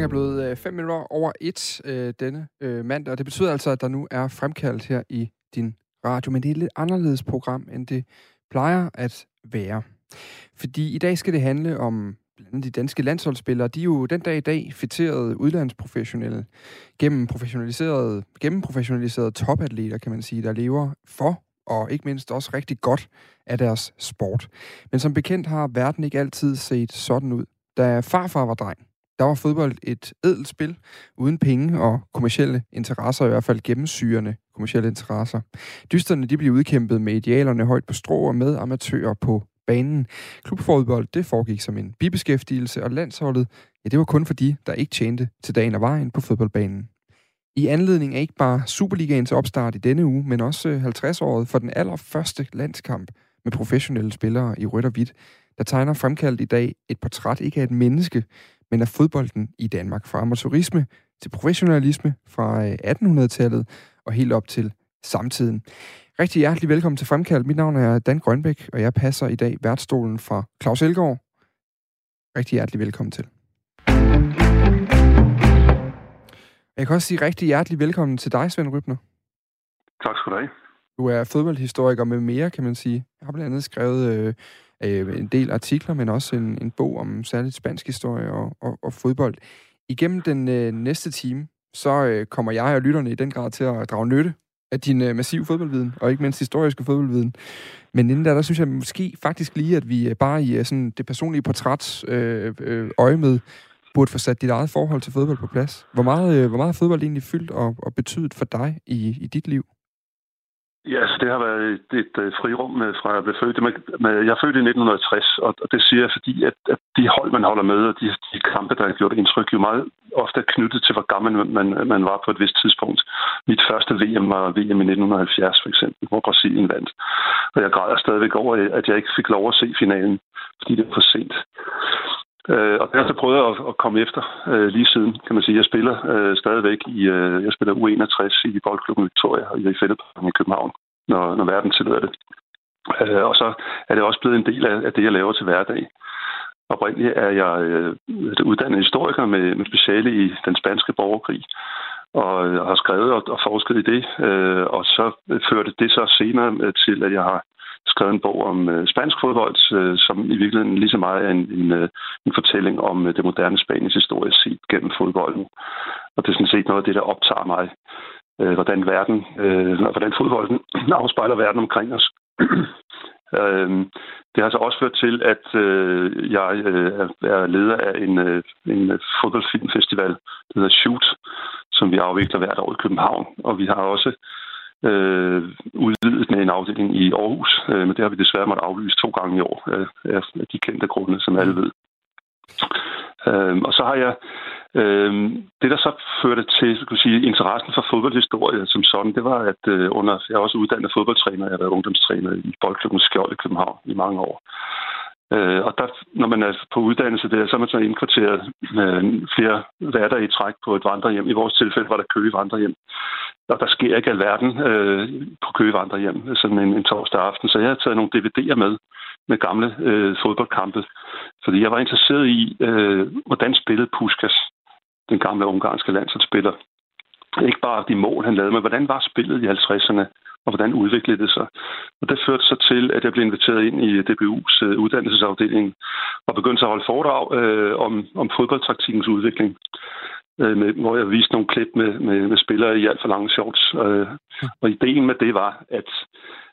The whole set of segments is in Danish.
Klokken er blevet øh, 5 minutter over et øh, denne øh, mandag, og det betyder altså, at der nu er fremkaldt her i din radio, men det er et lidt anderledes program, end det plejer at være. Fordi i dag skal det handle om blandt andet de danske landsholdsspillere. De er jo den dag i dag fitterede udlandsprofessionelle gennem professionaliserede, gennem professionaliserede topatleter, kan man sige, der lever for og ikke mindst også rigtig godt af deres sport. Men som bekendt har verden ikke altid set sådan ud. Da farfar var dreng, der var fodbold et ædelt spil, uden penge og kommersielle interesser, i hvert fald gennemsyrende kommersielle interesser. Dysterne de blev udkæmpet med idealerne højt på strå og med amatører på banen. Klubfodbold det foregik som en bibeskæftigelse, og landsholdet ja, det var kun for de, der ikke tjente til dagen og vejen på fodboldbanen. I anledning af ikke bare Superligaens opstart i denne uge, men også 50-året for den allerførste landskamp med professionelle spillere i rødt og hvidt, der tegner fremkaldt i dag et portræt ikke af et menneske, men af fodbolden i Danmark. Fra amatørisme til professionalisme fra 1800-tallet øh, og helt op til samtiden. Rigtig hjertelig velkommen til Fremkaldt. Mit navn er Dan Grønbæk, og jeg passer i dag værtsstolen fra Claus Elgaard. Rigtig hjertelig velkommen til. Jeg kan også sige rigtig hjertelig velkommen til dig, Svend Rybner. Tak skal du have. Du er fodboldhistoriker med mere, kan man sige. Jeg har blandt andet skrevet øh, øh, en del artikler, men også en, en bog om særligt spansk historie og, og, og fodbold. Igennem den øh, næste time, så øh, kommer jeg og lytterne i den grad til at drage nytte af din øh, massive fodboldviden, og ikke mindst historiske fodboldviden. Men inden der, der synes jeg måske faktisk lige, at vi øh, bare i øh, sådan det personlige portræt øh, øh, øje med, burde få sat dit eget forhold til fodbold på plads. Hvor meget, øh, hvor meget fodbold egentlig fyldt og, og betydet for dig i, i dit liv? Ja, altså det har været et, et, et frirum fra jeg blev født. Med, med, jeg er født i 1960, og, og det siger jeg, fordi at, at de hold, man holder med, og de, de kampe, der har gjort indtryk, jo meget ofte er knyttet til, hvor gammel man, man var på et vist tidspunkt. Mit første VM var VM i 1970, for eksempel, hvor Brasilien vandt. Og jeg græder stadigvæk over, at jeg ikke fik lov at se finalen, fordi det var for sent. Øh, og det har jeg så prøvet at, at komme efter øh, lige siden, kan man sige. Jeg spiller øh, stadigvæk i, øh, jeg spiller U61 i Boldklubben Victoria og i Fældeparken i København, når, når verden tillader det. Øh, og så er det også blevet en del af, af det, jeg laver til hverdag. Oprindeligt er jeg øh, uddannet historiker med, med speciale i den spanske borgerkrig, og øh, har skrevet og, og forsket i det. Øh, og så førte det så senere øh, til, at jeg har skrevet en bog om øh, spansk fodbold, øh, som i virkeligheden lige så meget er en, en, øh, en fortælling om øh, det moderne Spaniens historie set gennem fodbolden. Og det er sådan set noget af det, der optager mig. Øh, hvordan verden, øh, hvordan fodbolden afspejler verden omkring os. Øhm, det har så også ført til, at øh, jeg øh, er leder af en, øh, en fodboldfilmfestival, der hedder Shoot, som vi afvikler hvert år i København. Og vi har også øh, udvidet med en afdeling i Aarhus, øh, men det har vi desværre måttet aflyse to gange i år øh, af de kendte grunde, som alle ved. Øh, og så har jeg øh, det, der så førte til så sige, interessen for fodboldhistorie som sådan, det var, at øh, under, jeg er også uddannet fodboldtræner, jeg har været ungdomstræner i Boldklubben Skjold i København i mange år. Øh, og der, når man er på uddannelse der, så er man så indkvarteret øh, flere hverdage i træk på et vandrehjem. I vores tilfælde var der Køge Vandrehjem. Og der sker ikke alverden øh, på Køge Vandrehjem sådan en, en torsdag aften. Så jeg har taget nogle DVD'er med med gamle øh, fodboldkampe. Fordi jeg var interesseret i, øh, hvordan spillede Puskas, den gamle ungarske landsholdsspiller. Ikke bare de mål, han lavede, men hvordan var spillet i 50'erne? Og hvordan udviklede det sig. Og det førte så til, at jeg blev inviteret ind i DBU's øh, uddannelsesafdeling og begyndte at holde foredrag øh, om, om fodboldtaktikkens udvikling. Øh, med, hvor jeg viste nogle klip med, med, med spillere i alt for lange shorts. Øh, og ideen med det var, at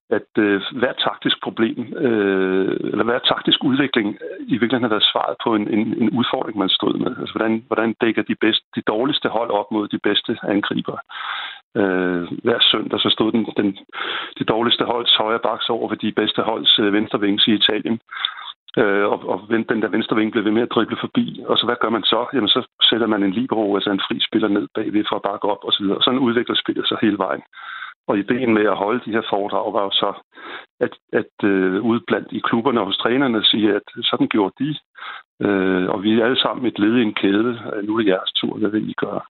at øh, hver taktisk problem, øh, eller hver taktisk udvikling, øh, i virkeligheden har været svaret på en, en, en udfordring, man stod med. Altså, hvordan, hvordan dækker de, bedste, de dårligste hold op mod de bedste angriber? Øh, hver søndag så stod den, den, de dårligste holds højre baks over ved de bedste holds øh, venstre vings i Italien. Øh, og, og den der venstre ving blev ved med at drible forbi. Og så hvad gør man så? Jamen så sætter man en libero, altså en fri spiller ned bagved for at bakke op osv. Og sådan udvikler spillet sig hele vejen. Og ideen med at holde de her foredrag var jo så, at, at øh, ude blandt i klubberne og hos trænerne sige, at sådan gjorde de. Øh, og vi er alle sammen et led i en kæde. Nu er det jeres tur, hvad vil I gøre?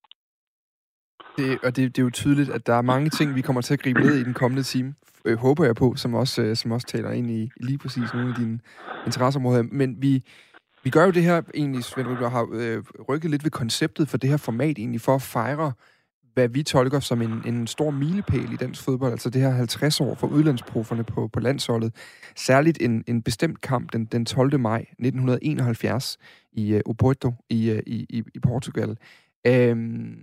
Det, og det, det er jo tydeligt, at der er mange ting, vi kommer til at gribe ned i den kommende time, øh, håber jeg på, som også, øh, som også taler ind i lige præcis nogle af dine interesseområder. Men vi, Vi gør jo det her egentlig, Svend Ryber, har øh, rykket lidt ved konceptet for det her format egentlig, for at fejre hvad vi tolker som en, en stor milepæl i dansk fodbold, altså det her 50 år for udlandsprofferne på, på landsholdet. Særligt en, en bestemt kamp den, den 12. maj 1971 i uh, Oporto i, uh, i, i Portugal. Øhm,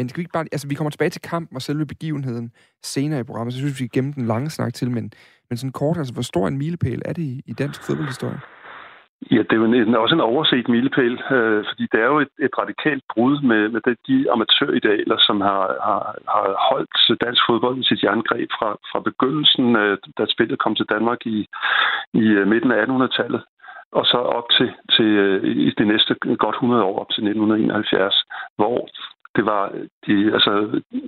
men skal vi ikke bare... Altså, vi kommer tilbage til kampen og selve begivenheden senere i programmet, så synes vi, vi gemme den lange snak til, men, men sådan kort, altså, hvor stor en milepæl er det i, i dansk fodboldhistorie? Ja, det er jo en, også en overset milepæl, øh, fordi det er jo et, et radikalt brud med, med det, de amatøridealer, som har, har, har holdt dansk fodbold i sit jerngreb fra, fra begyndelsen, øh, da spillet kom til Danmark i, i øh, midten af 1800-tallet, og så op til, til øh, i de næste godt 100 år, op til 1971, hvor det var, de, altså,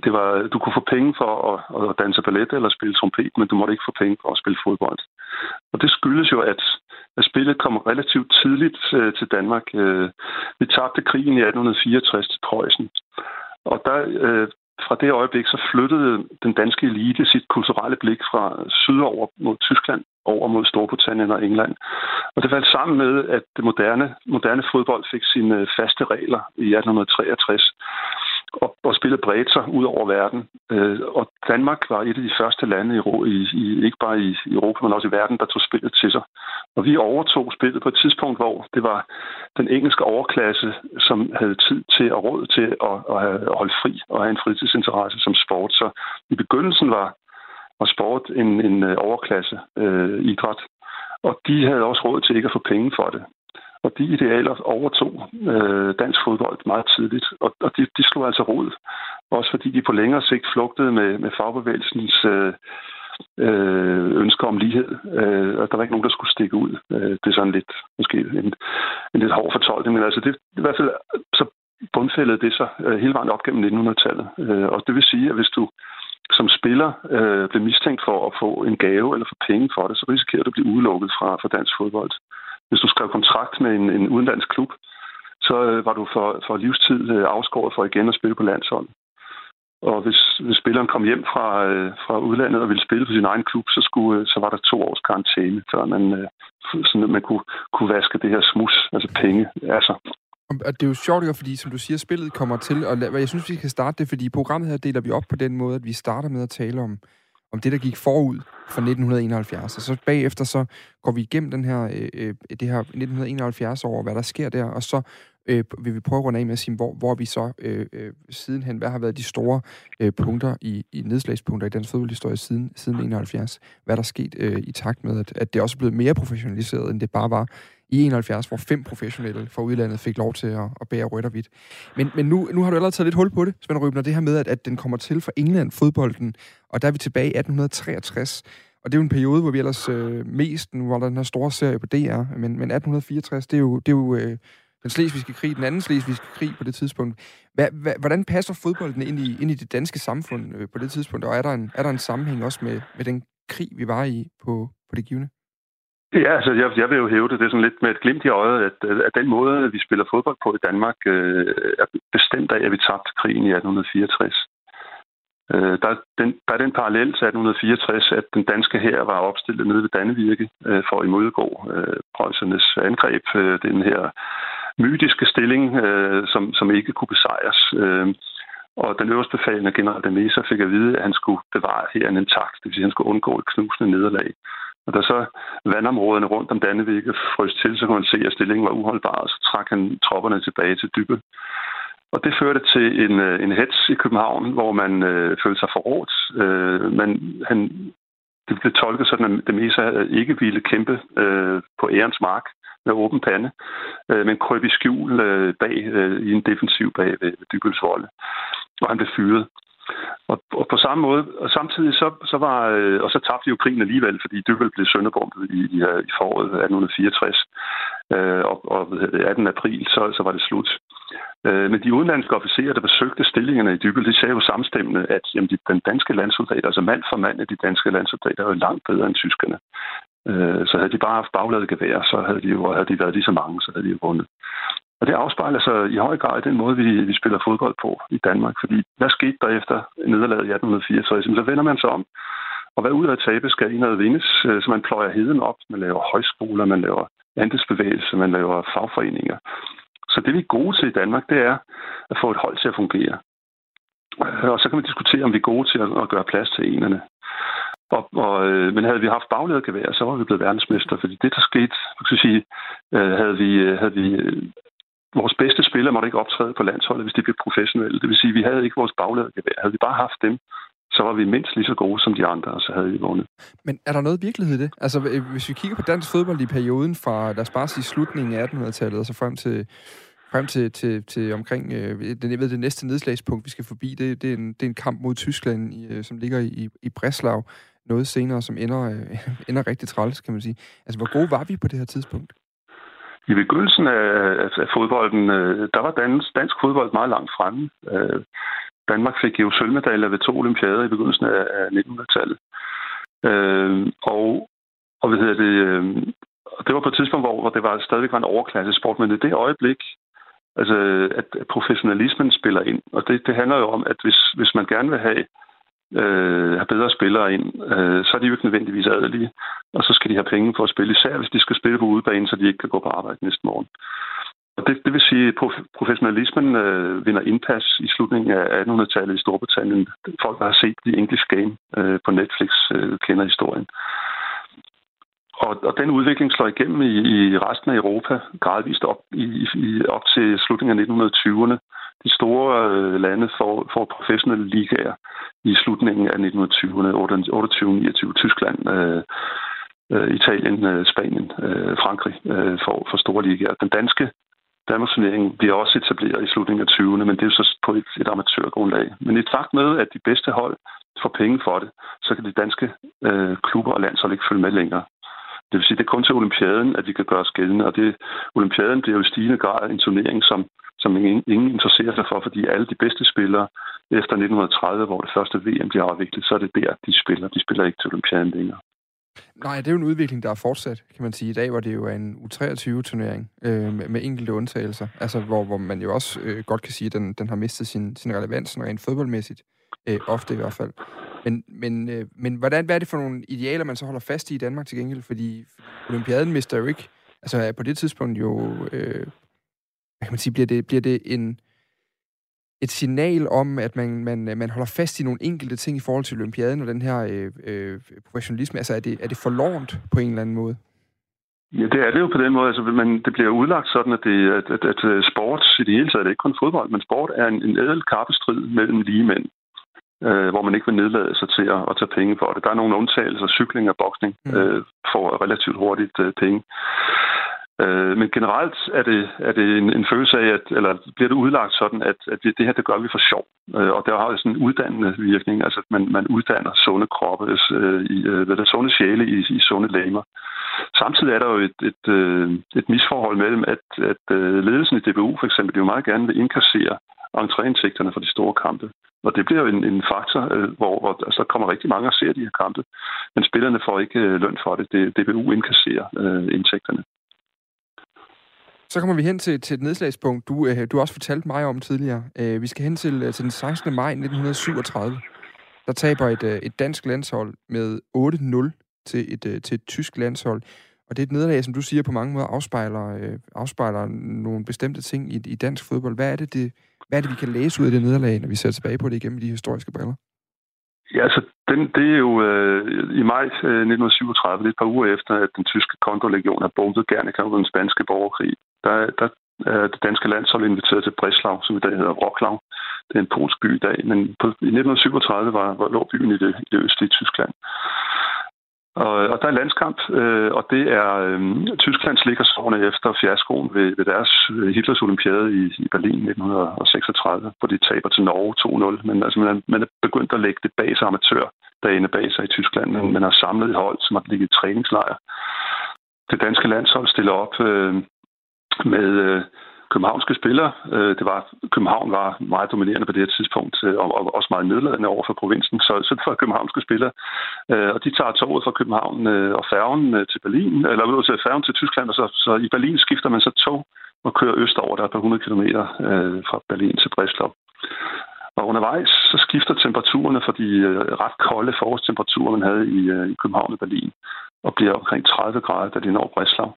det var, du kunne få penge for at, at danse ballet eller spille trompet, men du måtte ikke få penge for at spille fodbold. Og det skyldes jo, at, at spillet kom relativt tidligt øh, til Danmark. Øh, vi tabte krigen i 1864 til Preussen. Og der, øh, fra det øjeblik, så flyttede den danske elite sit kulturelle blik fra sydover mod Tyskland over mod Storbritannien og England. Og det faldt sammen med, at det moderne, moderne fodbold fik sine faste regler i 1863 og, og spillet bredte sig ud over verden. Øh, og Danmark var et af de første lande, i, i, i, ikke bare i Europa, men også i verden, der tog spillet til sig. Og vi overtog spillet på et tidspunkt, hvor det var den engelske overklasse, som havde tid til at råd til at, at, at holde fri og have en fritidsinteresse som sport. Så i begyndelsen var, var sport en, en øh, overklasse øh, idræt. Og de havde også råd til ikke at få penge for det. Og de idealer overtog øh, dansk fodbold meget tidligt, og, og de, de slog altså rod. Også fordi de på længere sigt flugtede med, med fagbevægelsens øh, øh, ønsker om lighed, øh, og der var ikke nogen, der skulle stikke ud. Øh, det er sådan lidt, måske en, en lidt hård fortolkning, men altså det, i hvert fald så bundfældede det sig øh, hele vejen op gennem 1900-tallet. Øh, og det vil sige, at hvis du som spiller øh, blev mistænkt for at få en gave eller få penge for det, så risikerer du at blive udelukket fra, fra dansk fodbold. Hvis du skrev kontrakt med en, en udenlandsk klub, så øh, var du for, for livstid øh, afskåret for igen at spille på landshold. Og hvis, hvis spilleren kom hjem fra, øh, fra udlandet og ville spille for sin egen klub, så, skulle, øh, så var der to års karantæne, før man, øh, sådan, man kunne, kunne vaske det her smus, altså penge, altså. Og det er jo sjovt, fordi som du siger, spillet kommer til, og jeg synes, vi kan starte det, fordi programmet her deler vi op på den måde, at vi starter med at tale om, om det, der gik forud for 1971. Og så bagefter så går vi igennem den her, øh, øh det her 1971 år, hvad der sker der, og så øh, vil vi prøve at runde af med at sige, hvor, hvor vi så øh, øh, sidenhen, hvad har været de store øh, punkter i, i nedslagspunkter i dansk fodboldhistorie siden, siden 71? Hvad der er sket øh, i takt med, at, at det også er blevet mere professionaliseret, end det bare var i 71, hvor fem professionelle fra udlandet fik lov til at, at bære rødt og hvidt. Men, men nu, nu har du allerede taget lidt hul på det, Svend Røbner, det her med, at, at den kommer til fra England, fodbolden, og der er vi tilbage i 1863, og det er jo en periode, hvor vi ellers øh, mest, nu var der den her store serie på DR, men, men 1864, det er jo, det er jo øh, den slesvigske krig, den anden slesvigske krig på det tidspunkt. Hva, hva, hvordan passer fodbolden ind i, ind i det danske samfund øh, på det tidspunkt, og er der en, er der en sammenhæng også med, med den krig, vi var i på, på det givende? Ja, altså jeg, jeg vil jo hæve det. Det er sådan lidt med et glimt i øjet, at, at den måde, vi spiller fodbold på i Danmark, øh, er bestemt af, at vi tabte krigen i 1864. Øh, der, den, der er den parallel til 1864, at den danske her var opstillet nede ved Dannevirke øh, for at imødegå øh, prøjsernes angreb. Øh, den her mytiske stilling, øh, som, som ikke kunne besejres. Øh, og den øverste befalende general Demesa fik at vide, at han skulle bevare her en intakt, det vil sige, at han skulle undgå et knusende nederlag. Og da så vandområderne rundt om Dannevirke frøs til, så kunne man se, at stillingen var uholdbar, og så trak han tropperne tilbage til dybe. Og det førte til en, øh, en hets i København, hvor man øh, følte sig forrådt. Øh, men han, det blev tolket sådan, at det ikke ville kæmpe øh, på ærens mark med åben pande, øh, men krøb i skjul øh, bag øh, i en defensiv bag ved, ved Dybøls volde. Og han blev fyret. Og, og på samme måde, og samtidig så, så var, øh, og så tabte de jo krigen alligevel, fordi Dybbøl blev sønderbombet i, i, i foråret 1864. Øh, og, og 18. april, så, så var det slut. Øh, men de udenlandske officerer, der besøgte stillingerne i Dybbøl, de sagde jo samstemmende, at jamen, de, den danske landsoldater, altså mand for mand af de danske landsoldater, er jo langt bedre end tyskerne. Øh, så havde de bare haft bagladet gevær, så havde de jo havde de været lige så mange, så havde de jo vundet. Og det afspejler sig i høj grad i den måde, vi, vi spiller fodbold på i Danmark. Fordi hvad skete der efter nederlaget i 1864? Så vender man sig om, Og hvad ud af tabe skal indad vindes, øh, så man pløjer heden op, man laver højskoler, man laver andelsbevægelser, man laver fagforeninger. Så det vi er gode til i Danmark, det er at få et hold til at fungere. Øh, og så kan man diskutere, om vi er gode til at, gøre plads til enerne. Og, og, øh, men havde vi haft bagledergevær, så var vi blevet verdensmester, fordi det, der skete, kan sige, øh, havde vi, øh, havde vi øh, vores bedste spillere måtte ikke optræde på landsholdet, hvis de blev professionelle. Det vil sige, at vi havde ikke vores bagledergevær. Havde vi bare haft dem, så var vi mindst lige så gode som de andre, og så havde vi vundet. Men er der noget virkelighed i det? Altså, øh, hvis vi kigger på dansk fodbold i perioden fra, lad os bare sige, slutningen af 1800-tallet, og så frem til, frem til, til, til omkring, øh, jeg ved, det næste nedslagspunkt, vi skal forbi, det, det, er, en, det er en kamp mod Tyskland, i, som ligger i, i Breslau, noget senere, som ender, øh, ender rigtig træls, kan man sige. Altså, hvor gode var vi på det her tidspunkt? I begyndelsen af, af, af fodbolden, øh, der var dansk, dansk fodbold meget langt fremme. Øh, Danmark fik jo sølvmedaljer ved to olympiader i begyndelsen af, af 1900-tallet. Øh, og, og hvad hedder det, øh, det var på et tidspunkt, hvor, hvor det var stadigvæk var en overklasse sport, men i det øjeblik, altså, at professionalismen spiller ind. Og det, det handler jo om, at hvis, hvis man gerne vil have øh, have bedre spillere ind, øh, så er de jo ikke nødvendigvis adelige. Og så skal de have penge for at spille, især hvis de skal spille på udebane, så de ikke kan gå på arbejde næste morgen. Og det, det vil sige, at professionalismen øh, vinder indpas i slutningen af 1800-tallet i Storbritannien. Folk, der har set The English Game øh, på Netflix, øh, kender historien. Og, og den udvikling slår igennem i, i resten af Europa gradvist op, i, i, op til slutningen af 1920'erne. De store øh, lande får, får professionelle ligaer i slutningen af 1920'erne, 28, 29, Tyskland, øh, øh Italien, øh, Spanien, øh, Frankrig øh, får, får store ligaer. Den danske Danmarks bliver også etableret i slutningen af 20'erne, men det er jo så på et, et amatørgrundlag. Men i takt med, at de bedste hold får penge for det, så kan de danske øh, klubber og landshold ikke følge med længere. Det vil sige, det er kun til olympiaden, at vi kan gøre os gældende, og det, olympiaden bliver jo i stigende grad en turnering, som, som ingen, ingen interesserer sig for, fordi alle de bedste spillere efter 1930, hvor det første VM bliver afviklet, så er det der, de spiller. De spiller ikke til olympiaden længere. Nej, det er jo en udvikling, der er fortsat, kan man sige. I dag var det jo en U23-turnering øh, med, med enkelte undtagelser, altså hvor, hvor man jo også øh, godt kan sige, at den, den har mistet sin, sin relevans rent fodboldmæssigt. Øh, ofte i hvert fald. Men, men, øh, men hvordan, hvad er det for nogle idealer, man så holder fast i i Danmark til gengæld? Fordi Olympiaden mister jo ikke... Altså på det tidspunkt jo... Øh, hvad kan man sige? Bliver det, bliver det en et signal om, at man, man, man holder fast i nogle enkelte ting i forhold til olympiaden og den her øh, øh, professionalisme? Altså, er det, er det forlorent på en eller anden måde? Ja, det er det jo på den måde. Altså, men det bliver udlagt sådan, at, det, at, at, at sport i det hele taget, det er ikke kun fodbold, men sport er en, en ædel kappestrid mellem lige mænd øh, hvor man ikke vil nedlade sig til at, at tage penge for det. Der er nogle undtagelser, cykling og boksning mm. øh, får relativt hurtigt øh, penge. Øh, men generelt er det, er det en, en følelse af, at, eller bliver det udlagt sådan, at, at det, det her, det gør vi for sjov. Øh, og der har sådan en uddannende virkning, altså at man, man uddanner sunde kroppe, øh, i, øh, hvad der, sunde sjæle i, i sunde lamer. Samtidig er der jo et, et, øh, et misforhold mellem, at, at øh, ledelsen i DBU for eksempel jo meget gerne vil indkassere entréindtægterne for de store kampe. Og det bliver jo en, en faktor, øh, hvor, hvor altså, der kommer rigtig mange og ser de her kampe, men spillerne får ikke øh, løn for det. det DBU indkasserer øh, indtægterne. Så kommer vi hen til, til et nedslagspunkt, du, øh, du også fortalte mig om tidligere. Øh, vi skal hen til, øh, til den 16. maj 1937. Der taber et, øh, et dansk landshold med 8-0 til et, øh, til et tysk landshold. Og det er et nederlag, som du siger på mange måder afspejler, øh, afspejler nogle bestemte ting i, i dansk fodbold. Hvad er det, det, hvad er det, vi kan læse ud af det nederlag, når vi ser tilbage på det igennem de historiske briller? Ja, altså, den, det er jo øh, i maj øh, 1937, det er et par uger efter, at den tyske kontolegion har bombet Gernika under den spanske borgerkrig. Der, der er det danske landshold inviteret til Breslau, som i dag hedder Wroclaw. Det er en polsk by i dag, men på, i 1937 var, var lå byen i det, i det østlige Tyskland. Og, og der er landskamp, øh, og det er øh, Tysklands ligger sårene efter fiaskoen ved, ved deres øh, Hitlers olympiade i, i Berlin 1936, hvor de taber til Norge 2-0. Men altså, man, man er begyndt at lægge det bag sig amatør derinde bag sig i Tyskland, men man har samlet et hold, som har ligget i træningslejr. Det danske landshold stiller op øh, med... Øh, københavnske spillere. Øh, det var, København var meget dominerende på det her tidspunkt, øh, og, og, også meget nedladende over for provinsen, så, så det var københavnske spillere. Øh, og de tager toget fra København og færgen til Berlin, eller ud til færgen til Tyskland, og så, så i Berlin skifter man så tog og kører østover, der er på 100 km fra Berlin til Breslau. Og undervejs så skifter temperaturerne fra de ret kolde forårstemperaturer, man havde i, i København og Berlin, og bliver omkring 30 grader, da de når Breslau.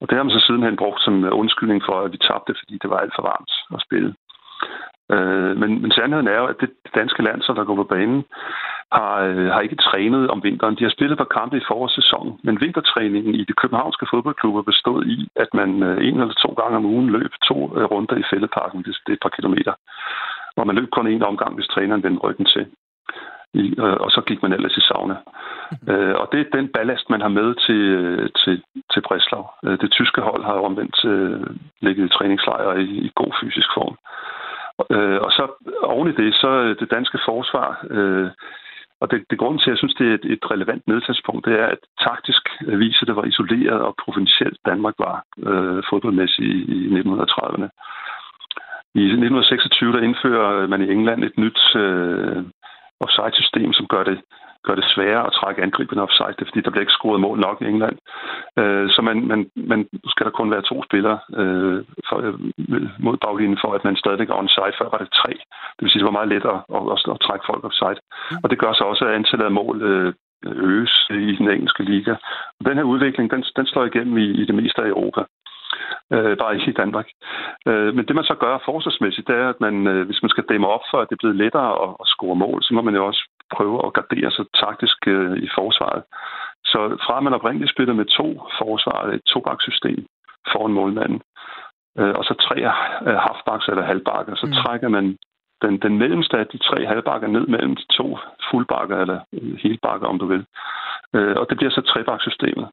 Og det har man så sidenhen brugt som øh, undskyldning for, at vi tabte, fordi det var alt for varmt at spille. Øh, men, men sandheden er jo, at det danske land, som der går på banen, har, øh, har ikke trænet om vinteren. De har spillet på kampe i forårssæsonen, men vintertræningen i de københavnske fodboldklubber bestod i, at man øh, en eller to gange om ugen løb to øh, runder i fældeparken. Det, det er et par kilometer. Og man løb kun en omgang, hvis træneren vendte ryggen til. I, øh, og så gik man ellers i sauna. Mm-hmm. Øh, og det er den ballast, man har med til, øh, til, til Breslau. Øh, det tyske hold har omvendt øh, ligget i træningslejre i, i god fysisk form. Øh, og så oven i det, så det danske forsvar, øh, og det, det grund til, at jeg synes, det er et, et relevant nedtagspunkt, det er, at taktisk viser, det var isoleret og provincielt Danmark var øh, fodboldmæssigt i, i 1930'erne. I 1926 der indfører man i England et nyt øh, offside-system, som gør det gør det sværere at trække angriberne offside, det er, fordi der bliver ikke scoret mål nok i England. Øh, så man, man, man, skal der kun være to spillere øh, for, øh, mod baglinjen for, at man stadig er onside. Før var det tre. Det vil sige, det var meget lettere at, at, at, at trække folk offside. Og det gør så også, at antallet af mål øh, øges i den engelske liga. Og den her udvikling, den, den slår igennem i, i det meste af Europa øh, bare ikke i Danmark. Øh, men det man så gør forsvarsmæssigt, det er, at man, øh, hvis man skal dæmme op for, at det er blevet lettere at, at score mål, så må man jo også prøve at gardere sig taktisk øh, i forsvaret. Så fra man oprindeligt spillede med to forsvar, et tobakssystem foran målmanden, øh, og så tre øh, halfbacks eller halvbakker, så mm. trækker man den, den mellemste af de tre halvbakker ned mellem de to fuldbakker, eller helbakker, om du vil. Øh, og det bliver så trebakssystemet.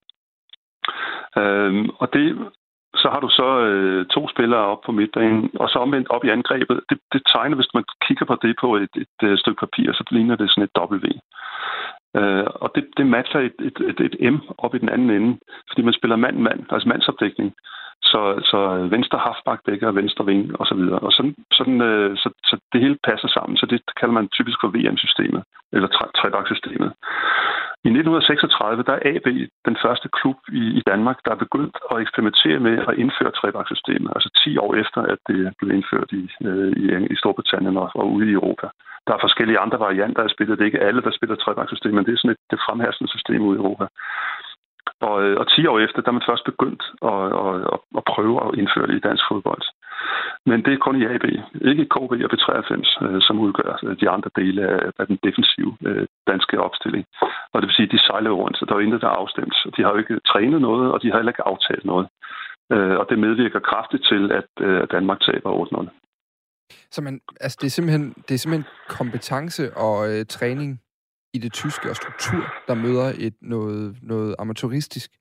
Øh, og det så har du så øh, to spillere op på midtbanen, og så omvendt op i angrebet. Det, det tegner, hvis man kigger på det på et, et, et øh, stykke papir, så ligner det sådan et W. Øh, og det, det matcher et, et, et, et M op i den anden ende, fordi man spiller mand-mand, altså mandsopdækning. Så, så venstre halfback dækker venstre ving og så videre. Og sådan, sådan, øh, så, så det hele passer sammen. Så det kalder man typisk for VM-systemet, eller trebaksystemet. I 1936 der er AB den første klub i, i Danmark, der er begyndt at eksperimentere med at indføre trebaksystemet. altså 10 år efter, at det blev indført i, øh, i, i Storbritannien og, og ude i Europa. Der er forskellige andre varianter af spillet. Det er ikke alle, der spiller trebaksystemet, men det er sådan et det fremherskende system ude i Europa. Og, øh, og 10 år efter, der er man først begyndt at, at, at prøve at indføre det i dansk fodbold. Men det er kun i AB, ikke i KB og B93, øh, som udgør øh, de andre dele af den defensive øh, danske opstilling. Og det vil sige, at de sejler rundt, så der er intet, der er afstemt. De har jo ikke trænet noget, og de har heller ikke aftalt noget. Og det medvirker kraftigt til, at Danmark taber 8-0. Så man, altså det, er simpelthen, det er simpelthen kompetence og øh, træning, i det tyske og struktur, der møder et noget, noget amatøristisk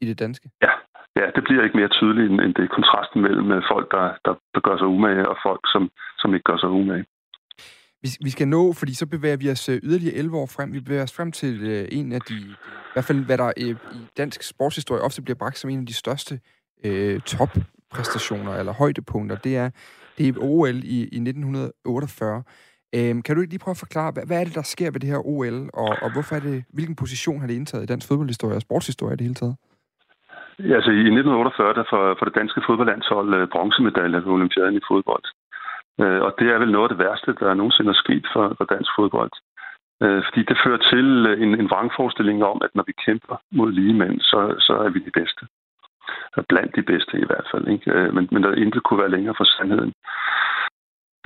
i det danske? Ja, ja, det bliver ikke mere tydeligt end det kontrasten mellem øh, folk, der, der, der gør sig umage, og folk, som, som ikke gør sig umage. Vi, vi skal nå, fordi så bevæger vi os øh, yderligere 11 år frem. Vi bevæger os frem til øh, en af de, i hvert fald hvad der øh, i dansk sportshistorie ofte bliver bragt som en af de største øh, toppræstationer eller højdepunkter. Det er, det er OL i, i 1948. Øhm, kan du ikke lige prøve at forklare, hvad, hvad er det, der sker ved det her OL, og, og hvorfor er det, hvilken position har det indtaget i dansk fodboldhistorie og sportshistorie i det hele taget? Ja, altså i 1948 der for, for det danske fodboldlandshold øh, uh, bronzemedalje ved Olympiaden i fodbold. Øh, og det er vel noget af det værste, der nogensinde er sket for, for dansk fodbold. Øh, fordi det fører til øh, en, en vrangforestilling om, at når vi kæmper mod lige mænd, så, så er vi de bedste. Blandt de bedste i hvert fald. Ikke? Øh, men, men der intet kunne være længere fra sandheden.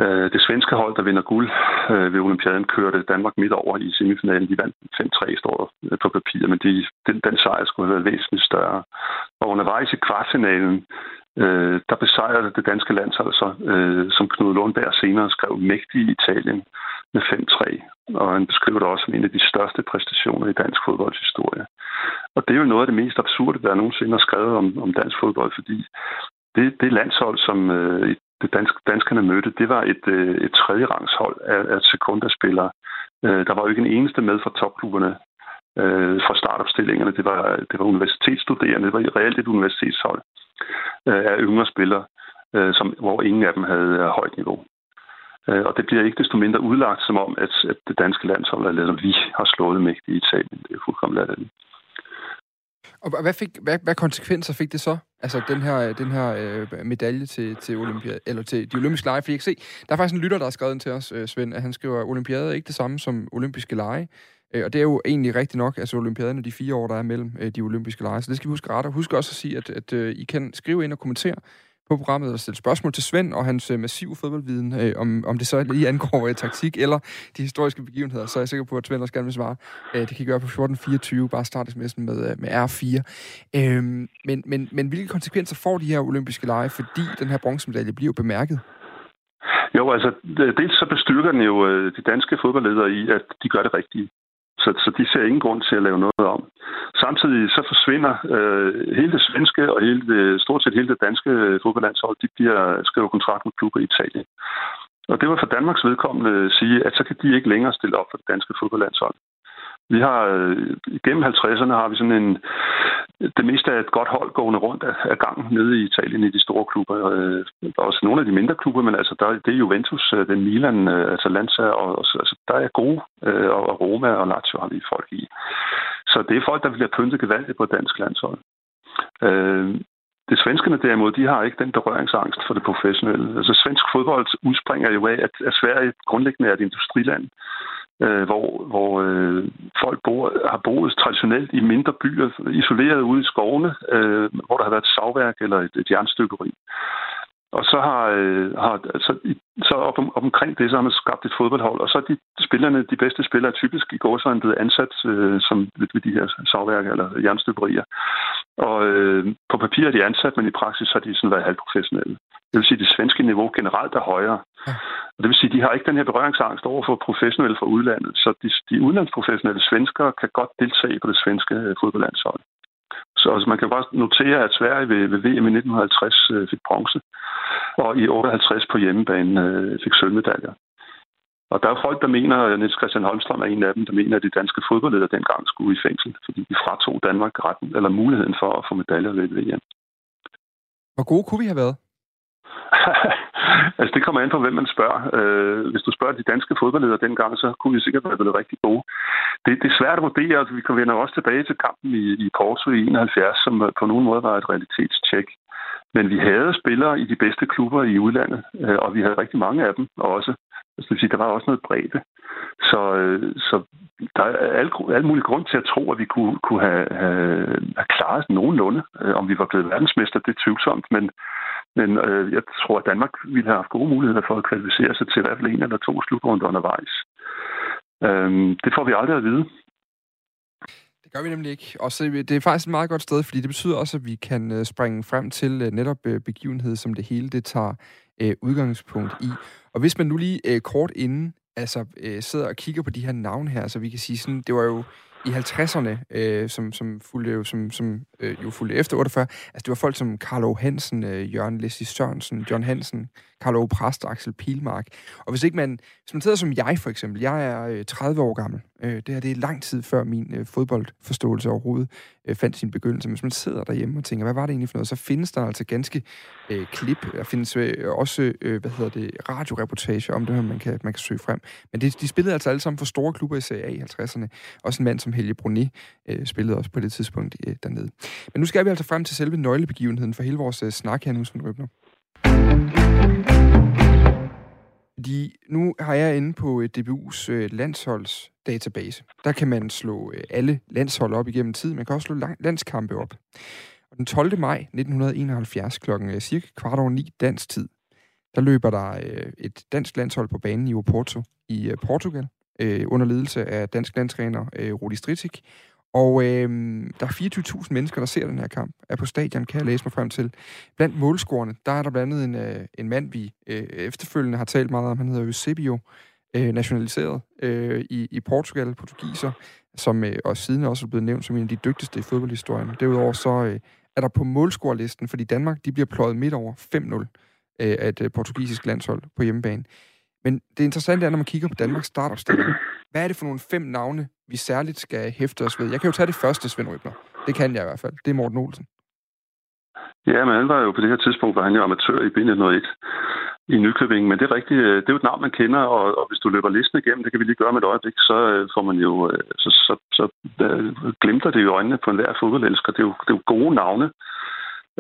Øh, det svenske hold, der vinder guld øh, ved Olympiaden, kørte Danmark midt over i semifinalen. De vandt 5-3 står øh, på papir, men de, den, den sejr skulle have været væsentligt større. Og undervejs i kvartfinalen, øh, der besejrede det danske landshold så, øh, som Knud Lundberg senere skrev, mægtige Italien med 5-3. Og han beskriver det også som en af de største præstationer i dansk fodboldshistorie. Og det er jo noget af det mest absurde, der nogensinde har skrevet om, om dansk fodbold, fordi det, det landshold, som øh, det dansk, danskerne mødte, det var et, øh, et tredje rangshold af, af sekundaspillere. Øh, der var jo ikke en eneste med fra topklubberne øh, fra startopstillingerne. Det var, det var universitetsstuderende, det var reelt et universitetshold øh, af yngre spillere, øh, som, hvor ingen af dem havde øh, højt niveau. Øh, og det bliver ikke desto mindre udlagt som om, at, at det danske landshold, eller vi har slået mægtigt i Italien. Det er fuldkommen latterligt. Og hvad, fik, hvad, hvad konsekvenser fik det så? Altså den her, den her øh, medalje til, til, Olympia, eller til de olympiske lege. fordi jeg kan se, der er faktisk en lytter, der har skrevet ind til os, øh, Svend, at han skriver, at olympiade er ikke det samme som olympiske lege. Øh, og det er jo egentlig rigtigt nok, altså olympiaderne, de fire år, der er mellem øh, de olympiske lege. Så det skal vi huske ret. Og husk også at sige, at, at øh, I kan skrive ind og kommentere på programmet og stille spørgsmål til Svend og hans øh, massive fodboldviden, øh, om, om det så lige angår øh, taktik eller de historiske begivenheder, så er jeg sikker på, at Svend også gerne vil svare. Øh, det kan I gøre på 1424, bare start med, øh, med R4. Øh, men, men, men hvilke konsekvenser får de her olympiske lege, fordi den her bronzemedalje bliver bemærket? Jo, altså, dels så bestyrker den jo øh, de danske fodboldledere i, at de gør det rigtige. Så, så de ser ingen grund til at lave noget om. Samtidig så forsvinder øh, hele det svenske og hele det, stort set hele det danske øh, fodboldlandshold, de bliver skrevet kontrakt med klubber i Italien. Og det var for Danmarks vedkommende at sige, at så kan de ikke længere stille op for det danske fodboldlandshold. Vi har øh, gennem 50'erne har vi sådan en det meste af et godt hold gående rundt af, gangen nede i Italien i de store klubber. Øh, også nogle af de mindre klubber, men altså der, det er Juventus, øh, det er Milan, øh, altså Lanza, og, og altså, der er gode, og Roma og Lazio har vi folk i. Så det er folk, der bliver pyntet gevaldigt på dansk landshold. Det svenskerne derimod, de har ikke den berøringsangst for det professionelle. Altså svensk fodbold udspringer jo af, at Sverige grundlæggende er et industriland øh, hvor, hvor øh, folk bor, har boet traditionelt i mindre byer, isoleret ude i skovene, øh, hvor der har været et savværk eller et, et jernstykkeri. Og så har, øh, har så, så op, om, omkring det, så har man skabt et fodboldhold, og så er de spillerne, de bedste spillere, typisk i går så er blevet ansat øh, som ved, de her savværker eller jernstykkerier. Og øh, på papir er de ansat, men i praksis har de sådan været halvprofessionelle. Det vil sige, at det svenske niveau generelt er højere. Og det vil sige, at de har ikke den her berøringsangst over for professionelle fra udlandet. Så de, de udlandsprofessionelle svenskere kan godt deltage på det svenske øh, fodboldlandshold. Så altså, man kan bare notere, at Sverige ved, ved VM i 1950 øh, fik bronze, og i 58 på hjemmebane øh, fik sølvmedaljer. Og der er folk, der mener, at Niels Christian Holmstrøm er en af dem, der mener, at de danske fodboldledere dengang skulle i fængsel, fordi de fratog Danmark retten eller muligheden for at få medaljer ved VM. Hvor gode kunne vi have været? altså, det kommer an på, hvem man spørger. Øh, hvis du spørger de danske fodboldledere dengang, så kunne vi sikkert være blevet rigtig gode. Det, det er svært at vurdere. Altså, vi kan vende også tilbage til kampen i, i Porto i 71, som på nogen måde var et realitetstjek. Men vi havde spillere i de bedste klubber i udlandet, øh, og vi havde rigtig mange af dem også. Altså, det vil sige, der var også noget bredde. Så, øh, så der er al, al mulig grund til at tro, at vi kunne, kunne have, have, have klaret nogenlunde. Øh, om vi var blevet verdensmester, det er tvivlsomt, men men øh, jeg tror, at Danmark ville have haft gode muligheder for at kvalificere sig til i hvert fald en eller to slutrunder undervejs. Øhm, det får vi aldrig at vide. Det gør vi nemlig ikke. Og så, øh, det er faktisk et meget godt sted, fordi det betyder også, at vi kan øh, springe frem til øh, netop begivenhed, som det hele det tager øh, udgangspunkt i. Og hvis man nu lige øh, kort inden altså, øh, sidder og kigger på de her navne her, så vi kan sige sådan, det var jo i 50'erne, øh, som, som, fulgte, som, som øh, jo fulgte efter 48, altså det var folk som Carlo Hansen, øh, Jørgen Leslie Sørensen, John Hansen, Carlo Præst Axel Pilmark. Og hvis ikke man, hvis man sidder som jeg for eksempel, jeg er øh, 30 år gammel, øh, det her det er lang tid før min øh, fodboldforståelse overhovedet øh, fandt sin begyndelse. Men hvis man sidder derhjemme og tænker, hvad var det egentlig for noget, så findes der altså ganske øh, klip, der findes øh, også, øh, hvad hedder det, radioreportage om det her, man kan, man kan søge frem. Men det, de spillede altså alle sammen for store klubber i Serie A i 50'erne. Også en mand som Helge Brunet øh, spillede også på det tidspunkt øh, dernede. Men nu skal vi altså frem til selve nøglebegivenheden for hele vores øh, snak her nu, Svend Røbner. De, nu har jeg inde på øh, DBU's øh, landsholdsdatabase. Der kan man slå øh, alle landshold op igennem tid. Man kan også slå landskampe op. Og den 12. maj 1971 klokken cirka kvart over ni dansk tid, der løber der et dansk landshold på banen i Oporto i Portugal, under ledelse af dansk landstræner Rudi Stritik. Og øh, der er 24.000 mennesker, der ser den her kamp, er på stadion, kan jeg læse mig frem til. Blandt målscorerne, der er der blandt andet en, øh, en mand, vi øh, efterfølgende har talt meget om, han hedder Eusebio, øh, nationaliseret øh, i, i Portugal, portugiser, som øh, og siden også er blevet nævnt som en af de dygtigste i fodboldhistorien. Derudover så øh, er der på målscorelisten, fordi Danmark de bliver pløjet midt over 5-0 øh, af et øh, portugisisk landshold på hjemmebane. Men det interessante er, når man kigger på Danmarks startopstilling, hvad er det for nogle fem navne, vi særligt skal hæfte os ved? Jeg kan jo tage det første, Svend Røbner. Det kan jeg i hvert fald. Det er Morten Olsen. Ja, men han var jo på det her tidspunkt, var han jo amatør i B101 i Nykøbing, men det er rigtigt, øh, det er jo et navn, man kender, og, og hvis du løber listen igennem, det kan vi lige gøre med et øjeblik, så øh, får man jo, øh, så, så, så uh, glimter det jo øjnene på enhver fodboldelsker. Det er jo, det er jo gode navne,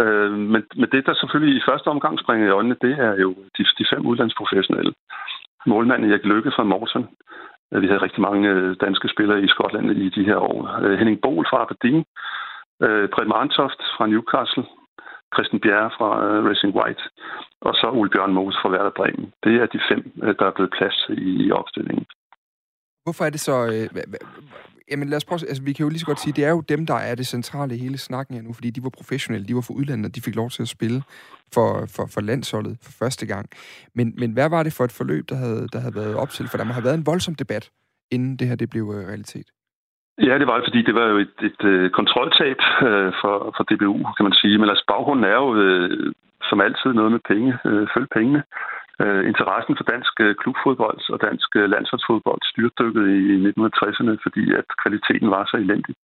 Øh, men, men det, der selvfølgelig i første omgang springer i øjnene, det er jo de, de fem udlandsprofessionelle. Målmanden Erik Lykke fra Morten, Øh, vi havde rigtig mange øh, danske spillere i Skotland i de her år. Øh, Henning Bol fra Aberdeen. Brett Marntoft fra Newcastle. Christian Bjerre fra Racing White. Og så Ole Bjørn Mose fra Werder Bremen. Det er de fem, der er blevet plads i opstillingen. Hvorfor er det så... Jamen lad os prøve... Altså, vi kan jo lige så godt sige, det er jo dem, der er det centrale i hele snakken her nu, fordi de var professionelle, de var for udlandet, og de fik lov til at spille for, for, for landsholdet for første gang. Men, men hvad var det for et forløb, der havde, der havde været op til? For der må have været en voldsom debat, inden det her det blev øh, realitet. Ja, det var det, fordi det var jo et, et, et kontroltab øh, for, for DBU, kan man sige. Men altså, baggrunden er jo øh, som altid noget med penge. Øh, følge pengene. Øh, Øh, interessen for dansk øh, klubfodbold og dansk øh, landsholdsfodbold styrtdykkede i 1960'erne, fordi at kvaliteten var så elendig.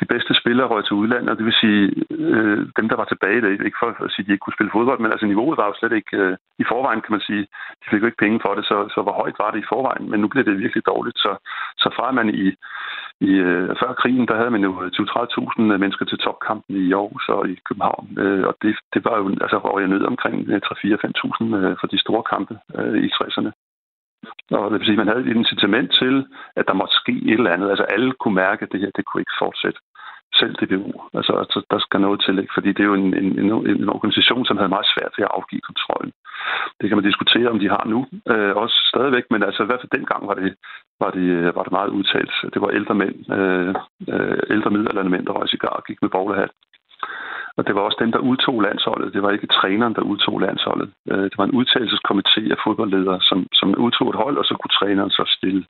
De bedste spillere røg til udlandet, og det vil sige, øh, dem der var tilbage, det ikke for at sige, at de ikke kunne spille fodbold, men altså niveauet var jo slet ikke øh, i forvejen, kan man sige. De fik jo ikke penge for det, så, så hvor højt var det i forvejen, men nu bliver det virkelig dårligt. Så, så fra man i, i øh, før krigen, der havde man jo øh, 20-30.000 øh, mennesker til topkampen i Aarhus og i København, øh, og det, det var jo altså røg ned omkring øh, 3-4-5.000 øh, for de store kampe øh, i 60'erne. Og det vil sige, man havde et incitament til, at der måtte ske et eller andet. Altså alle kunne mærke, at det her det kunne ikke fortsætte. Selv DBU. Altså, altså der skal noget til, ikke? fordi det er jo en, en, en, en organisation, som havde meget svært ved at afgive kontrollen. Det kan man diskutere, om de har nu. Øh, også stadigvæk, men altså i hvert fald dengang var det, var det, øh, var det meget udtalt. Det var ældre mænd, øh, øh ældre middelalderne mænd, der røg cigar og gik med boglehat. Og det var også dem, der udtog landsholdet. Det var ikke træneren, der udtog landsholdet. Øh, det var en udtalelseskomité af fodboldledere, som, som udtog et hold, og så kunne træneren så stille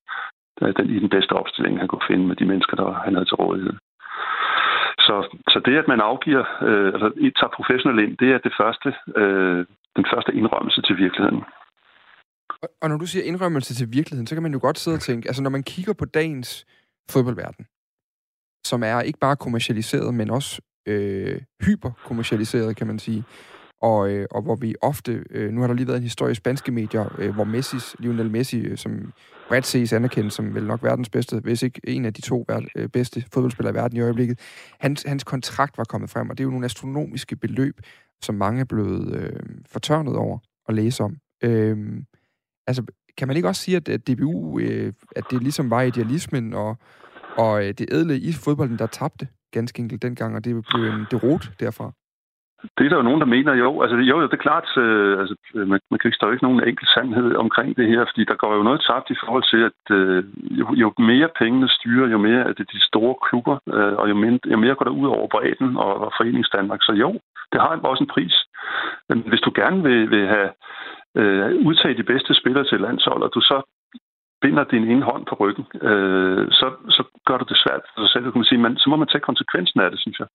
øh, den, i den bedste opstilling, han kunne finde med de mennesker, der han havde til rådighed. Så, så det, at man afgiver, øh, altså tager professionelt ind, det er det første, øh, den første indrømmelse til virkeligheden. Og når du siger indrømmelse til virkeligheden, så kan man jo godt sidde og tænke, altså når man kigger på dagens fodboldverden, som er ikke bare kommercialiseret, men også øh, hyperkommercialiseret, kan man sige. Og, øh, og hvor vi ofte, øh, nu har der lige været en historie i spanske medier, øh, hvor Messis, Lionel Messi, øh, som bredt ses anerkendt som vel nok verdens bedste, hvis ikke en af de to verd, øh, bedste fodboldspillere i verden i øjeblikket, hans, hans kontrakt var kommet frem, og det er jo nogle astronomiske beløb, som mange er blevet øh, fortørnet over at læse om. Øh, altså, kan man ikke også sige, at, at DBU, øh, at det ligesom var idealismen og, og øh, det ædle i fodbolden, der tabte ganske enkelt dengang, og det blev en derot derfra? Det er der jo nogen, der mener, jo. Altså, jo, jo det er klart, øh, altså, øh, man, man kan ikke stå ikke nogen enkel sandhed omkring det her, fordi der går jo noget tabt i forhold til, at øh, jo, jo mere pengene styrer, jo mere er det de store klubber, øh, og jo, mindre, jo mere går der ud over bredden og, og foreningsdanmark. Så jo, det har også en pris. Men hvis du gerne vil, vil have øh, udtaget de bedste spillere til landshold, og du så binder din ene hånd på ryggen, øh, så, så gør du det svært for dig selv. Kan man sige, men så må man tage konsekvensen af det, synes jeg.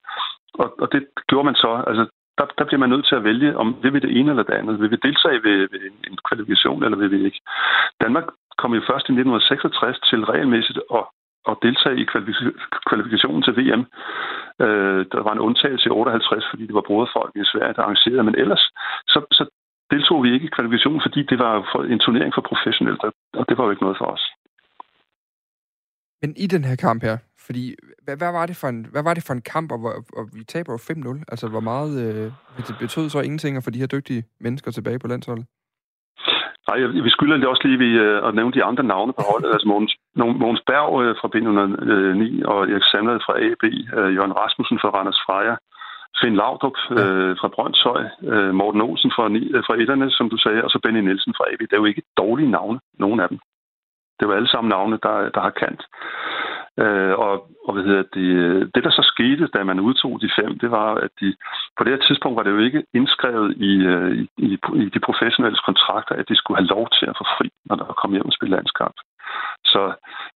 Og, og det gjorde man så. Altså, der, der bliver man nødt til at vælge, om vil vi det ene eller det andet. Vil vi deltage ved, ved en kvalifikation, eller vil vi ikke? Danmark kom jo først i 1966 til regelmæssigt at, at deltage i kvalifikationen til VM. Øh, der var en undtagelse i 58, fordi det var broderfolk i Sverige, der arrangerede, men ellers så, så deltog vi ikke i kvalifikationen, fordi det var en turnering for professionelt, og det var jo ikke noget for os. Men i den her kamp her, fordi hvad, hvad, var, det for en, hvad var det for en kamp, og, hvor, og vi taber jo 5-0? Altså, hvor meget øh, det betød så ingenting at få de her dygtige mennesker tilbage på landsholdet? Nej, vi skylder det også lige ved øh, at nævne de andre navne på holdet. altså Mogens, Mogens Berg øh, fra B109 og Erik Sandlad fra AB, øh, Jørgen Rasmussen fra Randers Freja, Finn Laudrup øh, fra Brøndshøj, øh, Morten Olsen fra, øh, fra Etterne, som du sagde, og så Benny Nielsen fra AB. Det er jo ikke dårlige navne, nogen af dem. Det var alle sammen navne, der, der har kant. Øh, og, og hvad hedder det, det, der så skete, da man udtog de fem, det var, at de, på det her tidspunkt var det jo ikke indskrevet i, øh, i, i, i de professionelle kontrakter, at de skulle have lov til at få fri, når der kom hjem og spille landskamp. Så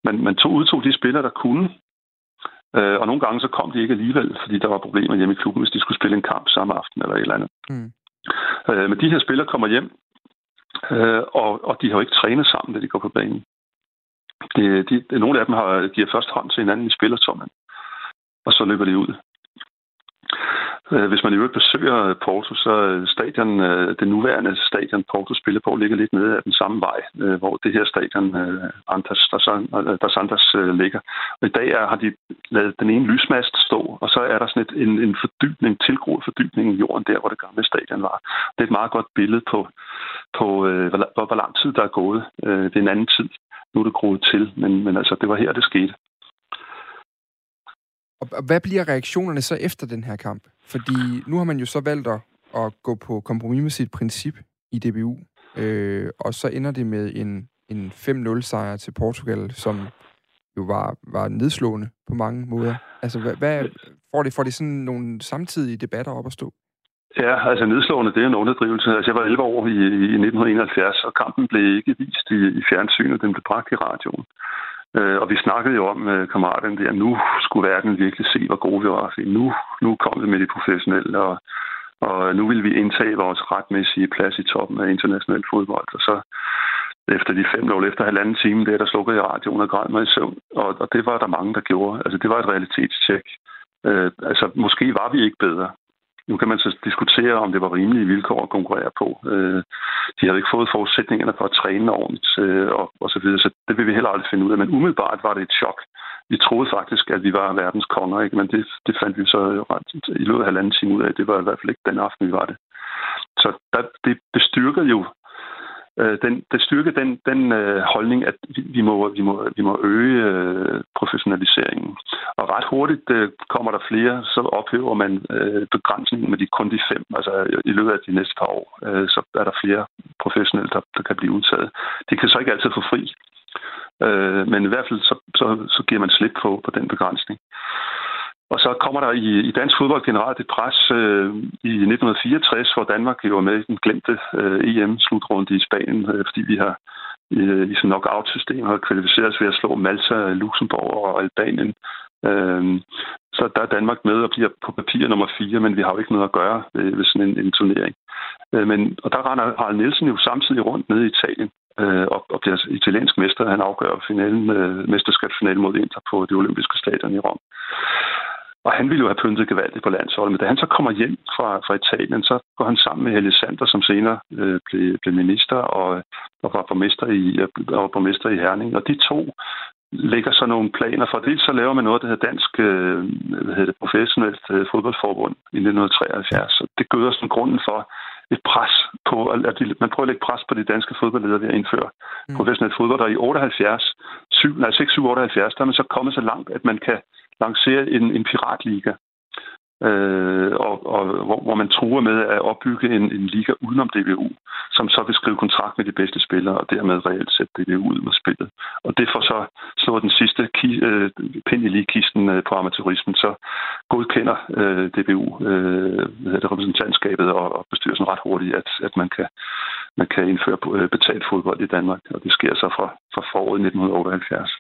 man, man tog, udtog de spillere, der kunne, Øh, og nogle gange så kom de ikke alligevel, fordi der var problemer hjemme i klubben, hvis de skulle spille en kamp samme aften eller et eller andet. Mm. Øh, men de her spillere kommer hjem, øh, og, og de har jo ikke trænet sammen, da de går på banen. De, de, nogle af dem har, giver først hånd til hinanden i spillertommen, og så løber de ud. Øh, hvis man i øvrigt besøger Porto, så øh, stadion, øh, det nuværende stadion Porto spiller på, ligger lidt nede af den samme vej, hvor det her stadion Antas der Santas ligger. Og i dag har de lavet den ene lysmast stå, og så er der sådan et, en, en fordybning, tilgroet fordybning i jorden der, hvor det gamle stadion var. Det er et meget godt billede på, på hvor, hvor lang tid der er gået. Det er en anden tid. Nu er det groet til, men, men altså, det var her, det skete. Og hvad bliver reaktionerne så efter den her kamp? Fordi nu har man jo så valgt at, at gå på kompromis med sit princip i DBU, øh, og så ender det med en, en 5-0-sejr til Portugal, som jo var, var nedslående på mange måder. Altså, hvad, hvad får, det, får det sådan nogle samtidige debatter op at stå? Ja, altså nedslående, det er en underdrivelse. Altså, jeg var 11 år i, i 1971, og kampen blev ikke vist i, i fjernsynet, den blev bragt i radioen. Øh, og vi snakkede jo om øh, kammeraterne der, nu skulle verden virkelig se, hvor gode vi var. Nu, nu kom vi med de professionelle, og, og nu vil vi indtage vores retmæssige plads i toppen af international fodbold. Og så efter de fem år, efter halvanden time, der, der slukkede jeg radioen og græd mig i søvn. Og, og det var der mange, der gjorde. Altså, det var et realitetstjek. Øh, altså, måske var vi ikke bedre. Nu kan man så diskutere, om det var rimelige vilkår at konkurrere på. Øh, de havde ikke fået forudsætningerne for at træne ordentligt øh, og, og så videre, så det vil vi heller aldrig finde ud af. Men umiddelbart var det et chok. Vi troede faktisk, at vi var verdens konger, ikke? men det, det fandt vi så ret i løbet af halvanden time ud af. Det var i hvert fald ikke den aften, vi var det. Så der, det bestyrker jo øh, den, det styrker den, den øh, holdning, at vi, vi, må, vi, må, vi må øge øh, professionaliseringen. Og ret hurtigt øh, kommer der flere, så ophæver man øh, begrænsningen med de kun de fem. Altså øh, i løbet af de næste par år, øh, så er der flere professionelle, der, der kan blive udtaget. De kan så ikke altid få fri. Øh, men i hvert fald så, så, så giver man slip på, på den begrænsning. Og så kommer der i, i dansk fodbold generelt et pres øh, i 1964, hvor Danmark jo med i den glemte øh, EM-slutrunde i Spanien, øh, fordi vi har øh, i sådan knockout-system har kvalificeret os ved at slå Malta, Luxembourg og Albanien. Øh, så der er Danmark med og bliver på papir nummer 4, men vi har jo ikke noget at gøre øh, ved sådan en, en turnering. Øh, men, og der render Harald Nielsen jo samtidig rundt nede i Italien øh, og, og bliver italiensk mester. Han afgør finalen, øh, mesterskabsfinalen mod Inter på det olympiske stadion i Rom. Og han ville jo have pyntet gevaldigt på landsholdet. Men da han så kommer hjem fra, fra Italien, så går han sammen med Helge Sander, som senere øh, blev, blev minister og, og var borgmester i, og borgmester i Herning. Og de to lægger så nogle planer for. Dels så laver man noget, der hedder Dansk øh, hvad hedder det, Professionelt øh, Fodboldforbund i 1973. Så det gør sådan grunden for et pres på, at de, man prøver at lægge pres på de danske fodboldledere ved at indføre mm. professionelt fodbold. Og i 78, 7, nej, 6, 7, 78, der er man så kommet så langt, at man kan lancere en, en piratliga, øh, og, og hvor, hvor man truer med at opbygge en, en liga udenom DBU, som så vil skrive kontrakt med de bedste spillere, og dermed reelt sætte DBU ud med spillet. Og det får så slået den sidste ki, øh, pind i ligekisten øh, på amatørismen, så godkender øh, DBU øh, det, repræsentantskabet og, og bestyrelsen ret hurtigt, at, at man kan man kan indføre øh, betalt fodbold i Danmark, og det sker så fra, fra foråret 1978.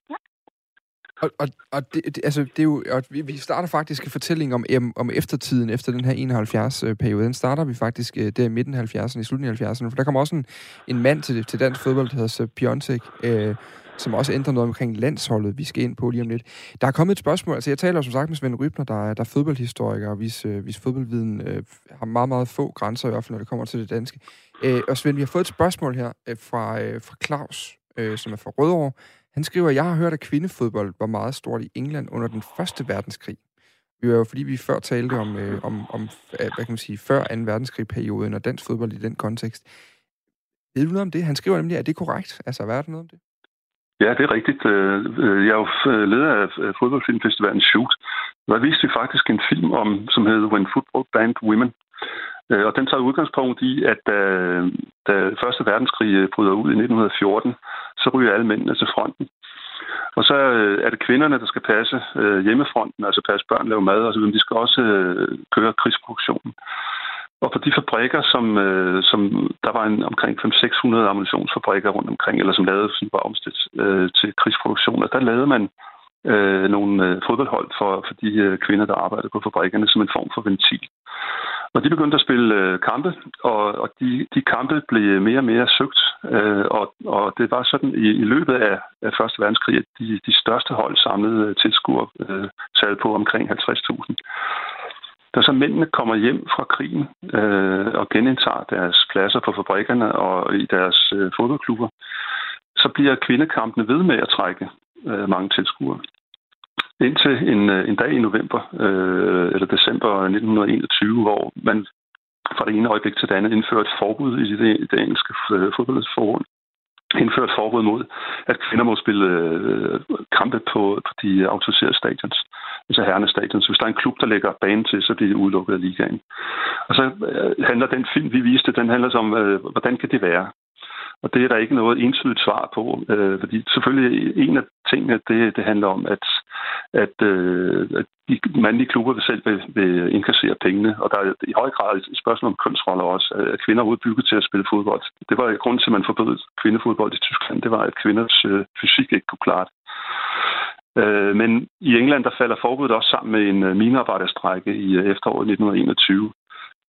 Og, og, og det, det, altså, det er jo, og vi, vi starter faktisk en fortælling om, om eftertiden efter den her 71-periode. Den starter vi faktisk øh, der i midten af 70'erne, i slutningen af 70'erne, for der kommer også en, en mand til, til dansk fodbold, der hedder Piontek, øh, som også ændrer noget omkring landsholdet, vi skal ind på lige om lidt. Der er kommet et spørgsmål, altså jeg taler som sagt med Svend Rybner, der er, der er fodboldhistoriker, og hvis, øh, hvis fodboldviden øh, har meget, meget få grænser, i hvert fald når det kommer til det danske. Øh, og Svend, vi har fået et spørgsmål her øh, fra, øh, fra Claus, øh, som er fra Rødovre, han skriver, jeg har hørt, at kvindefodbold var meget stort i England under den første verdenskrig. Det var jo fordi, vi før talte om, øh, om, om øh, hvad kan man sige, før 2. verdenskrig-perioden og dansk fodbold i den kontekst. Ved du noget om det? Han skriver nemlig, at det er korrekt. Altså, hvad er der noget om det? Ja, det er rigtigt. Øh, øh, jeg er jo leder af fodboldfilmfestivalen Shoot. Der viste vi faktisk en film om, som hedder When Football Banned Women. Og den tager udgangspunkt i, at da, da Første Verdenskrig bryder ud i 1914, så ryger alle mændene til fronten. Og så øh, er det kvinderne, der skal passe øh, hjemmefronten, altså passe børn, lave mad osv. De skal også øh, køre krigsproduktionen. Og på de fabrikker, som, øh, som der var en, omkring 500-600 ammunitionsfabrikker rundt omkring, eller som lavede sådan var omstillet øh, til krigsproduktion, der lavede man øh, nogle øh, fodboldhold for, for de øh, kvinder, der arbejdede på fabrikkerne, som en form for ventil. Og de begyndte at spille øh, kampe, og, og de, de kampe blev mere og mere søgt. Øh, og, og det var sådan i, i løbet af, af Første Verdenskrig, at de, de største hold samlede tilskuer øh, øh på omkring 50.000. Da så mændene kommer hjem fra krigen øh, og genindtager deres pladser på fabrikkerne og i deres øh, fodboldklubber, så bliver kvindekampene ved med at trække øh, mange tilskuere. Indtil en, øh, en dag i november øh, eller december 1921, hvor man fra det ene øjeblik til det andet indførte et forbud i det, det engelske øh, fodboldforbund indført forbud mod, at kvinder må spille øh, kampe på, på de autoriserede stadions, altså herrenes stadions. Hvis der er en klub, der lægger banen til, så bliver de udelukket af ligaen. Og så øh, handler den film, vi viste, den handler om, øh, hvordan kan det være? Og det er der ikke noget entydigt svar på, øh, fordi selvfølgelig en af tingene, det, det handler om, at, at, øh, at de mandlige klubber vil selv vil, vil inkassere pengene, og der er i høj grad et spørgsmål om kønsroller også, øh, at kvinder er udbygget til at spille fodbold. Det var grund til, at man forbød kvindefodbold i Tyskland, det var, at kvinders øh, fysik ikke kunne klare det. Øh, men i England, der falder forbuddet også sammen med en øh, minearbejderstrække i øh, efteråret 1921,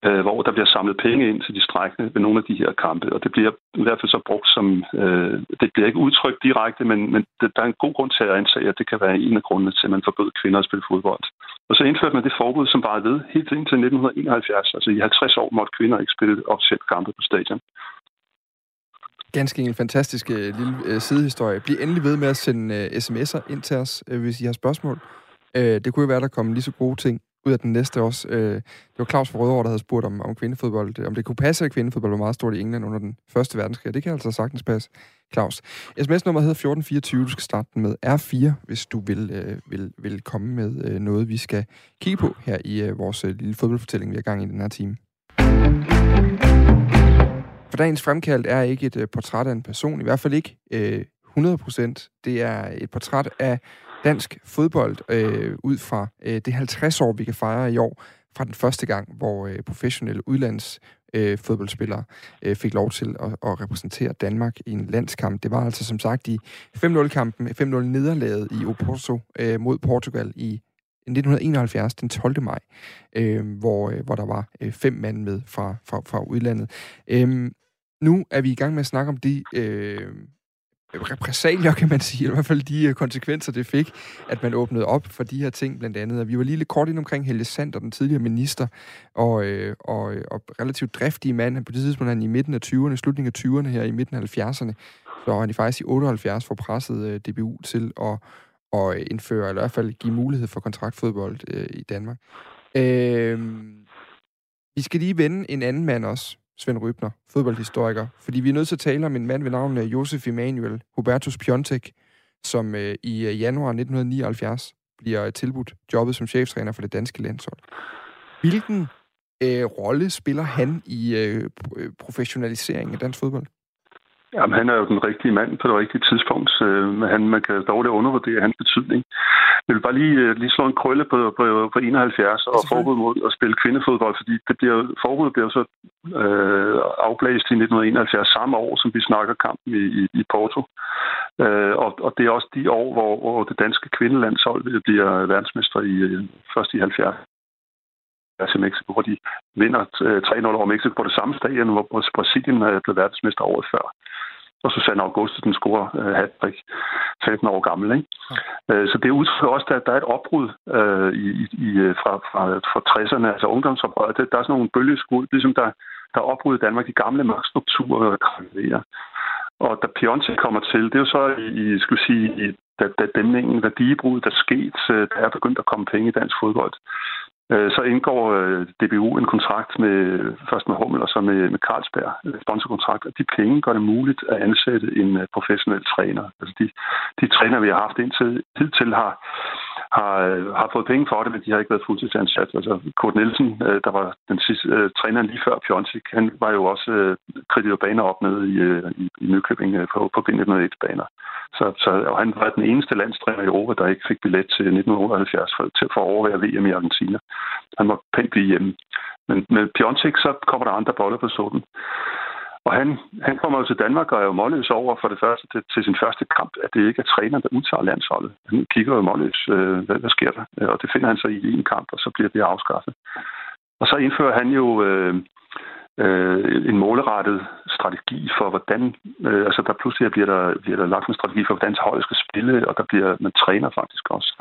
øh, hvor der bliver samlet penge ind til de strækkende ved nogle af de her kampe. Og det bliver i hvert fald så brugt som... Øh, det bliver ikke udtrykt direkte, men, men det, der er en god grund til at antage, at det kan være en af grundene til, at man forbød kvinder at spille fodbold. Og så indførte man det forbud, som bare ved helt indtil 1971. Altså i 50 år måtte kvinder ikke spille officielt kampe på stadion. Ganske en fantastisk øh, lille øh, sidehistorie. Bliv endelig ved med at sende øh, sms'er ind til os, hvis I har spørgsmål. Uh, det kunne jo være, der kom lige så gode ting ud af den næste også. Øh, det var Claus fra Rødovre, der havde spurgt om, om kvindefodbold, øh, om det kunne passe, at kvindefodbold var meget stort i England under den første verdenskrig. Det kan altså sagtens passe, Claus. SMS-nummer hedder 1424, du skal starte den med R4, hvis du vil, øh, vil, vil komme med øh, noget, vi skal kigge på her i øh, vores øh, lille fodboldfortælling, vi har gang i den her time. For dagens fremkaldt er ikke et øh, portræt af en person, i hvert fald ikke øh, 100%. Det er et portræt af dansk fodbold øh, ud fra øh, det 50 år, vi kan fejre i år, fra den første gang, hvor øh, professionelle udlands øh, fodboldspillere øh, fik lov til at, at repræsentere Danmark i en landskamp. Det var altså som sagt i 5-0-kampen, 5-0 nederlaget i Oporto øh, mod Portugal i 1971, den 12. maj, øh, hvor, øh, hvor der var øh, fem mand med fra, fra, fra udlandet. Øh, nu er vi i gang med at snakke om de øh, repræsalier, kan man sige, i hvert fald de øh, konsekvenser, det fik, at man åbnede op for de her ting, blandt andet. Og vi var lige lidt kort ind omkring Helge Sander, den tidligere minister, og, øh, og, øh, og relativt driftige mand. På det tidspunkt han i midten af 20'erne, slutningen af 20'erne her, i midten af 70'erne, så han i faktisk i 78 for presset øh, DBU til at, at indføre, eller i hvert fald give mulighed for kontraktfodbold øh, i Danmark. Øh, vi skal lige vende en anden mand også, Svend Rybner, fodboldhistoriker. Fordi vi er nødt til at tale om en mand ved navn øh, Josef Emanuel Hubertus Piontek, som øh, i øh, januar 1979 bliver øh, tilbudt jobbet som cheftræner for det danske landshold. Hvilken øh, rolle spiller han i øh, professionaliseringen af dansk fodbold? Jamen, han er jo den rigtige mand på det rigtige tidspunkt. Øh, han, man kan dårligt undervurdere hans betydning. Jeg vil bare lige, øh, lige slå en krølle på, på, på 71 og forbud mod at spille kvindefodbold, fordi det bliver, forbuddet bliver så øh, afblæst i 1971, samme år, som vi snakker kampen i, i, i Porto. Øh, og, og det er også de år, hvor, hvor det danske kvindelandshold bliver verdensmester i, øh, først i 70 til Mexico, hvor de vinder 3-0 over Mexico på det samme stadion, hvor Brasilien blevet verdensmester året før og Susanne den scorer uh, hat 15 år gammel. Ikke? Ja. Uh, så det udtrykker også, at der er et opbrud uh, i, i, fra, fra, fra 60'erne, altså ungdomsoprøret. Der er sådan nogle bølgeskud, ligesom der, der er opbrud i Danmark, de gamle magtstrukturer krakelerer. Og da Piontek kommer til, det er jo så i, i skulle sige, i, da, da dæmningen, værdigebrud, der skete, der er begyndt at komme penge i dansk fodbold. Øh, så indgår øh, DBU en kontrakt med først med Hummel og så med, med Carlsberg, en sponsorkontrakt, og de penge gør det muligt at ansætte en professionel træner. Altså de, de træner, vi har haft indtil hidtil, har, har, har fået penge for det, men de har ikke været fuldtidsansat. Altså Kurt Nielsen, øh, der var den sidste øh, træner lige før Pjontik, han var jo også øh, kridtet baner op med i, øh, i, i Nykøbing øh, på, på B1901-baner. Så, så, og han var den eneste landstræner i Europa, der ikke fik billet til 1978 for, til, for at overvære VM i Argentina. Han var pænt blive hjemme. Men med Pjontik, så kommer der andre boller på sådan. Og han, han kommer jo til Danmark og er jo målløs over for det første til, til sin første kamp, at det ikke er træneren, der udtager landsholdet. Han kigger jo målløs, øh, hvad, hvad sker der? Øh, og det finder han så i en kamp, og så bliver det afskaffet. Og så indfører han jo øh, øh, en målrettet strategi for, hvordan... Øh, altså, der pludselig bliver der, bliver der lagt en strategi for, hvordan holdet skal spille, og der bliver man træner faktisk også.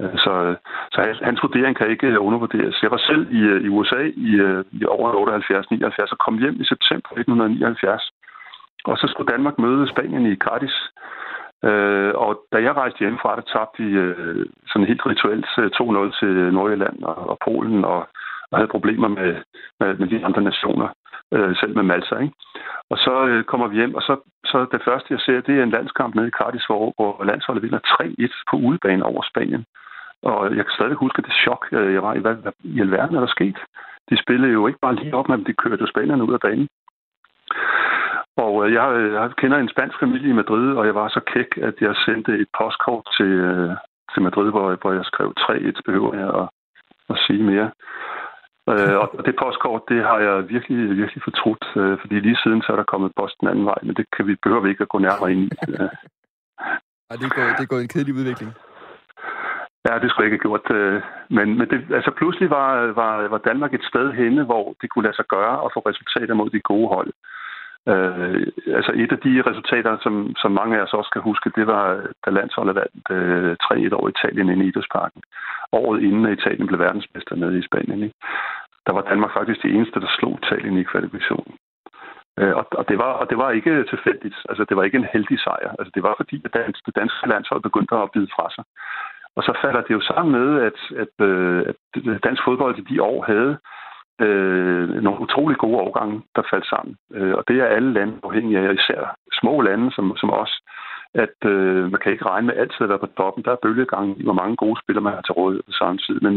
Øh, så, så hans, hans vurdering kan ikke øh, undervurderes. Jeg var selv i, øh, i USA i, i over 78-79 og kom hjem i september 1979. Og så skulle Danmark møde Spanien i Cadiz. Øh, og da jeg rejste hjemmefra, der tabte de øh, sådan helt rituelt 2-0 til Nordjylland og, og Polen, og, og havde problemer med, med, med de andre nationer, øh, selv med Malta. Ikke? Og så øh, kommer vi hjem, og så, så det første, jeg ser, det er en landskamp nede i Cardis, hvor, hvor landsholdet vinder 3-1 på udebane over Spanien. Og jeg kan stadig huske det chok, jeg var i. Hvad, hvad i alverden er der sket? De spillede jo ikke bare lige op, men de kørte jo spanierne ud af banen. Og øh, jeg, jeg kender en spansk familie i Madrid, og jeg var så kæk, at jeg sendte et postkort til, øh, til Madrid, hvor, hvor jeg skrev 3-1, behøver jeg at, at sige mere. Øh, og det postkort, det har jeg virkelig, virkelig fortrudt, øh, fordi lige siden så er der kommet post den anden vej, men det kan vi, behøver vi ikke at gå nærmere ind i. Ej, det, er gået, det er gået en kedelig udvikling. Ja, det skulle jeg ikke have gjort. Øh, men, men det, altså pludselig var, var, var Danmark et sted henne, hvor det kunne lade sig gøre at få resultater mod de gode hold. Øh, altså et af de resultater, som, som mange af os også kan huske, det var, da landsholdet vandt øh, 3-1 over Italien inde i Idrætsparken. Året inden Italien blev verdensmester nede i Spanien. Ikke? Der var Danmark faktisk det eneste, der slog Italien i kvalifikationen. Øh, og, og, det var, og det var ikke tilfældigt. Altså, det var ikke en heldig sejr. Altså, det var fordi, at det danske landshold begyndte at bide fra sig. Og så falder det jo sammen med, at, at, øh, at dansk fodbold i de år havde øh, nogle utrolig gode overgange, der faldt sammen. Øh, og det er alle lande afhængige af, især små lande som, som os, at øh, man kan ikke regne med altid at være på toppen. Der er bølgegangen i, hvor mange gode spillere man har til rådighed på. Men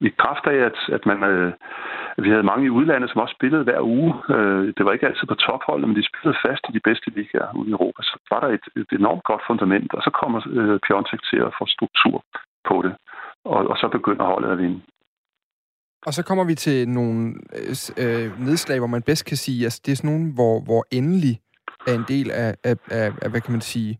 i kraft af, at, at man, øh, vi havde mange i udlandet, som også spillede hver uge. Øh, det var ikke altid på topholdet, men de spillede fast i de bedste ligaer ude i Europa. Så var der et, et enormt godt fundament, og så kommer øh, Piontek til at få struktur på det. Og, og så begynder holdet at vinde. Og så kommer vi til nogle øh, øh nedslag, hvor man bedst kan sige, at altså, det er sådan nogle, hvor, hvor endelig er en del af, af, af, af hvad kan man sige,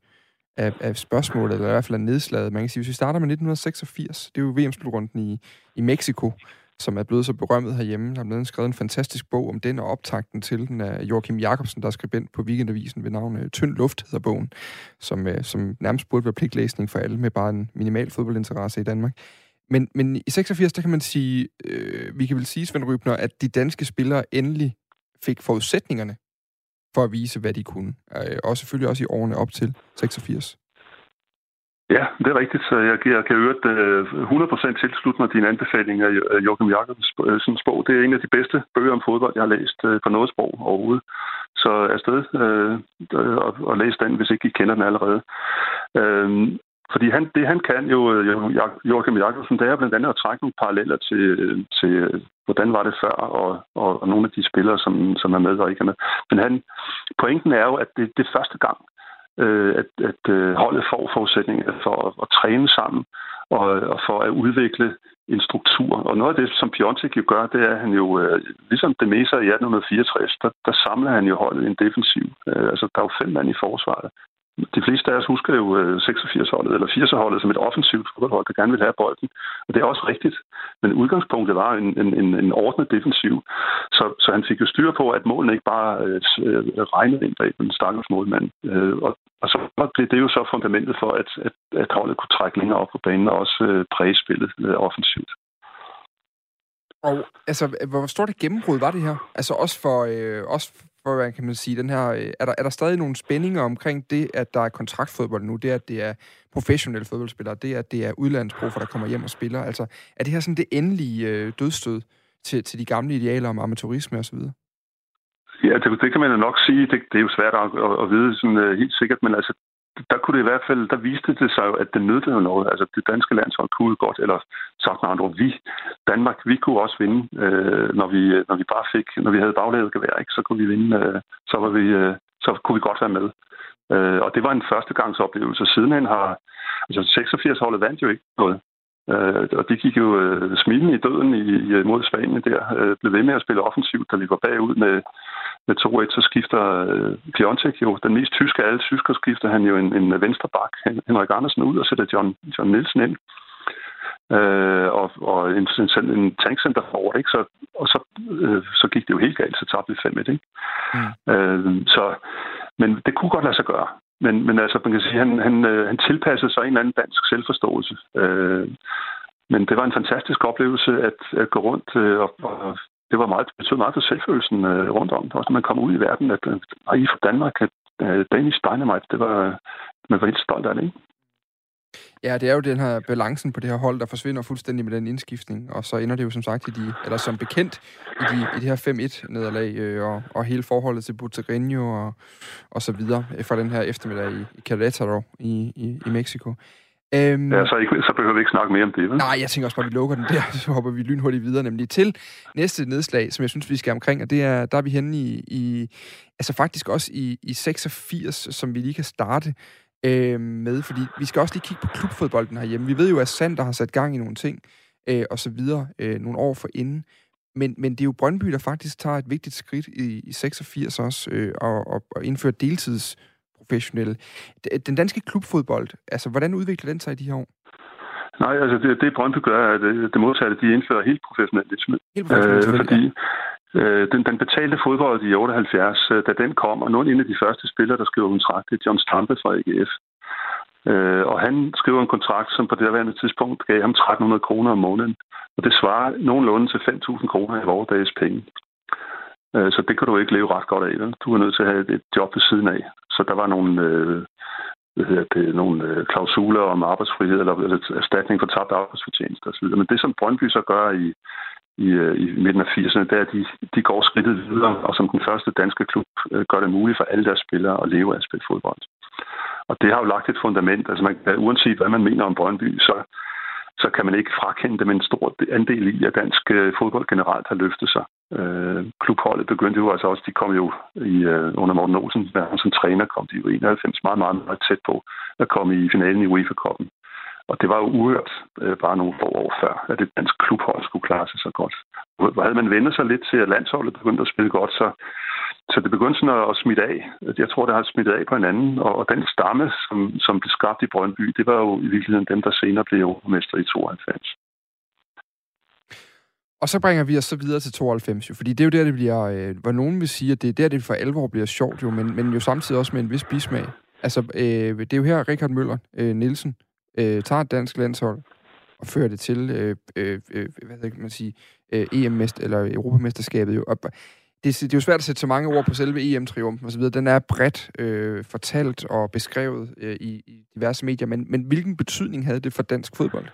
af, af spørgsmålet, eller i hvert fald af nedslaget. Man kan sige, hvis vi starter med 1986, det er jo VM-slutrunden i, i Mexico, som er blevet så berømmet herhjemme. Der er blevet skrevet en fantastisk bog om den og optakten til den af Joachim Jacobsen, der er skribent på Weekendavisen ved navn øh, Tynd Luft, hedder bogen, som, øh, som nærmest burde være pligtlæsning for alle med bare en minimal fodboldinteresse i Danmark. Men, men i 86, der kan man sige, øh, vi kan vel sige, Svend Rybner, at de danske spillere endelig fik forudsætningerne for at vise, hvad de kunne. Øh, og selvfølgelig også i årene op til 86. Ja, det er rigtigt. Så jeg, jeg kan øvrigt 100% øh, tilslutte mig din anbefaling af øh, Joachim Jacobsens bog. Øh, det er en af de bedste bøger om fodbold, jeg har læst øh, på noget sprog overhovedet. Så afsted øh, og, og læs den, hvis ikke I kender den allerede. Øh, fordi han, det han kan jo, øh, Joachim Jacobsen, det er blandt andet at trække nogle paralleller til, øh, til øh, hvordan var det før, og, og, og nogle af de spillere, som, som er med og ikke er med. Men han, pointen er jo, at det, det er første gang, øh, at, at øh, holdet får forudsætninger for at, at træne sammen og, og for at udvikle en struktur. Og noget af det, som Piontek jo gør, det er, at han jo, øh, ligesom det i 1864, der, der samler han jo holdet i en defensiv. Øh, altså, der er jo fem mand i forsvaret de fleste af os husker jo øh, 86-holdet eller 80-holdet som et offensivt fodboldhold, der gerne vil have bolden. Og det er også rigtigt. Men udgangspunktet var en, en, en ordnet defensiv. Så, så han fik jo styr på, at målene ikke bare øh, øh, regnede ind bag den stakkels målmand. Øh, og, og så blev det jo så fundamentet for, at, at, at holdet kunne trække længere op på banen og også øh, præge spillet øh, offensivt. Og altså, hvor stort et gennembrud var det her? Altså også for, øh, også hvad kan man sige, den her, øh, er der, er der stadig nogle spændinger omkring det, at der er kontraktfodbold nu, det at det er professionelle fodboldspillere, det at det er udlandsprofer, der kommer hjem og spiller, altså er det her sådan det endelige øh, dødstød til, til de gamle idealer om amatørisme osv.? Ja, det, det kan man jo nok sige. Det, det er jo svært at, at, at vide sådan, uh, helt sikkert, men altså, der kunne det i hvert fald, der viste det sig jo, at det nødte noget. Altså det danske landshold kunne godt, eller sagt med andre vi, Danmark, vi kunne også vinde, øh, når, vi, øh, når vi bare fik, når vi havde baglaget gevær, ikke, så kunne vi vinde, øh, så, var vi, øh, så kunne vi godt være med. Øh, og det var en førstegangsoplevelse. Sidenhen har, altså 86-holdet vandt jo ikke noget. Øh, og de gik jo øh, smilende i døden i, i, mod Spanien der, øh, blev ved med at spille offensivt, da vi var bagud med med 2-1, så skifter øh, Piontek jo, den mest tyske af alle tysker, skifter han jo en, en venstre bak, Henrik Andersen, ud og sætter John, John Nielsen ind. Øh, og, og en, en, en tankcenter forward, ikke? Så, og så, øh, så gik det jo helt galt, så tabte vi 5-1, ikke? Mm. Øh, så, men det kunne godt lade sig gøre. Men, men altså, man kan sige, han, han, øh, han tilpassede sig en eller anden dansk selvforståelse. Øh, men det var en fantastisk oplevelse at, at gå rundt, øh, og, og det var meget, betød meget for selvfølelsen øh, rundt om. Også når man kom ud i verden, at at I fra Danmark, at uh, Danish Dynamite, det var, man var helt stolt af det, ikke? Ja, det er jo den her balancen på det her hold, der forsvinder fuldstændig med den indskiftning, og så ender det jo som sagt i de, eller som bekendt, i de, i de her 5-1-nederlag, øh, og, og hele forholdet til Buterreño og, og så videre, øh, fra den her eftermiddag i, i Querétaro i, i, i Mexico. Øhm, ja, så, ikke, så behøver vi ikke snakke mere om det, vel? Nej, jeg tænker også bare, at vi lukker den der, så hopper vi lynhurtigt videre, nemlig til næste nedslag, som jeg synes, vi skal omkring, og det er, der er vi henne i, i altså faktisk også i, i 86, som vi lige kan starte øh, med, fordi vi skal også lige kigge på klubfodbolden herhjemme. Vi ved jo, at Sander har sat gang i nogle ting, øh, og så videre, øh, nogle år for inden. Men, men det er jo Brøndby, der faktisk tager et vigtigt skridt i, i 86 også, øh, og, og, og indfører deltidsprofessionelle. Den danske klubfodbold, altså hvordan udvikler den sig i de her år? Nej, altså det, det Brøndby gør, er det, det modsatte. De indfører helt professionelt. Helt professionelt, øh, fordi, Øh, Øh, den, den betalte fodbold i 78, øh, da den kom, og nogle af de første spillere, der skriver kontrakt, det er John Stampe fra AGF. Øh, og han skriver en kontrakt, som på det derværende tidspunkt gav ham 1300 kroner om måneden. Og det svarer nogenlunde til 5.000 kroner i vores dages penge. Øh, så det kan du ikke leve ret godt af. Vel? Du er nødt til at have et job ved siden af. Så der var nogle, øh, hvad hedder det, nogle øh, klausuler om arbejdsfrihed eller, erstatning for tabt arbejdsfortjeneste osv. Men det, som Brøndby så gør i i, øh, i midten af 80'erne, det er, at de, de går skridtet videre, og som den første danske klub øh, gør det muligt for alle deres spillere at leve af at spille fodbold. Og det har jo lagt et fundament. Altså man, uanset hvad man mener om Brøndby, så, så kan man ikke frakende dem en stor andel i, at dansk øh, fodbold generelt har løftet sig. Øh, klubholdet begyndte jo altså også, de kom jo i, øh, under Morten Olsen, som træner, kom de jo 91 meget, meget, meget tæt på at komme i finalen i UEFA-koppen. Og det var jo uhørt øh, bare nogle få år før, at det dansk klubhold skulle klare sig så godt. Hvor havde man vendt sig lidt til, at landsholdet begyndte at spille godt, så, så det begyndte sådan at, at smitte af. Jeg tror, det har smittet af på hinanden. Og, og den stamme, som, som blev skabt i Brøndby, det var jo i virkeligheden dem, der senere blev mester i 92. Og så bringer vi os så videre til 92, jo, fordi det er jo der, det bliver, øh, hvor nogen vil sige, at det er der, det for alvor bliver sjovt, jo, men, men jo samtidig også med en vis bismag. Altså, øh, det er jo her, Richard Møller øh, Nielsen, øh, tager et dansk landshold og fører det til, øh, øh, øh hvad kan man sige, øh, em eller Europamesterskabet jo. Og det, det er jo svært at sætte så mange ord på selve EM-triumfen osv. Den er bredt øh, fortalt og beskrevet øh, i, i diverse medier, men, men hvilken betydning havde det for dansk fodbold?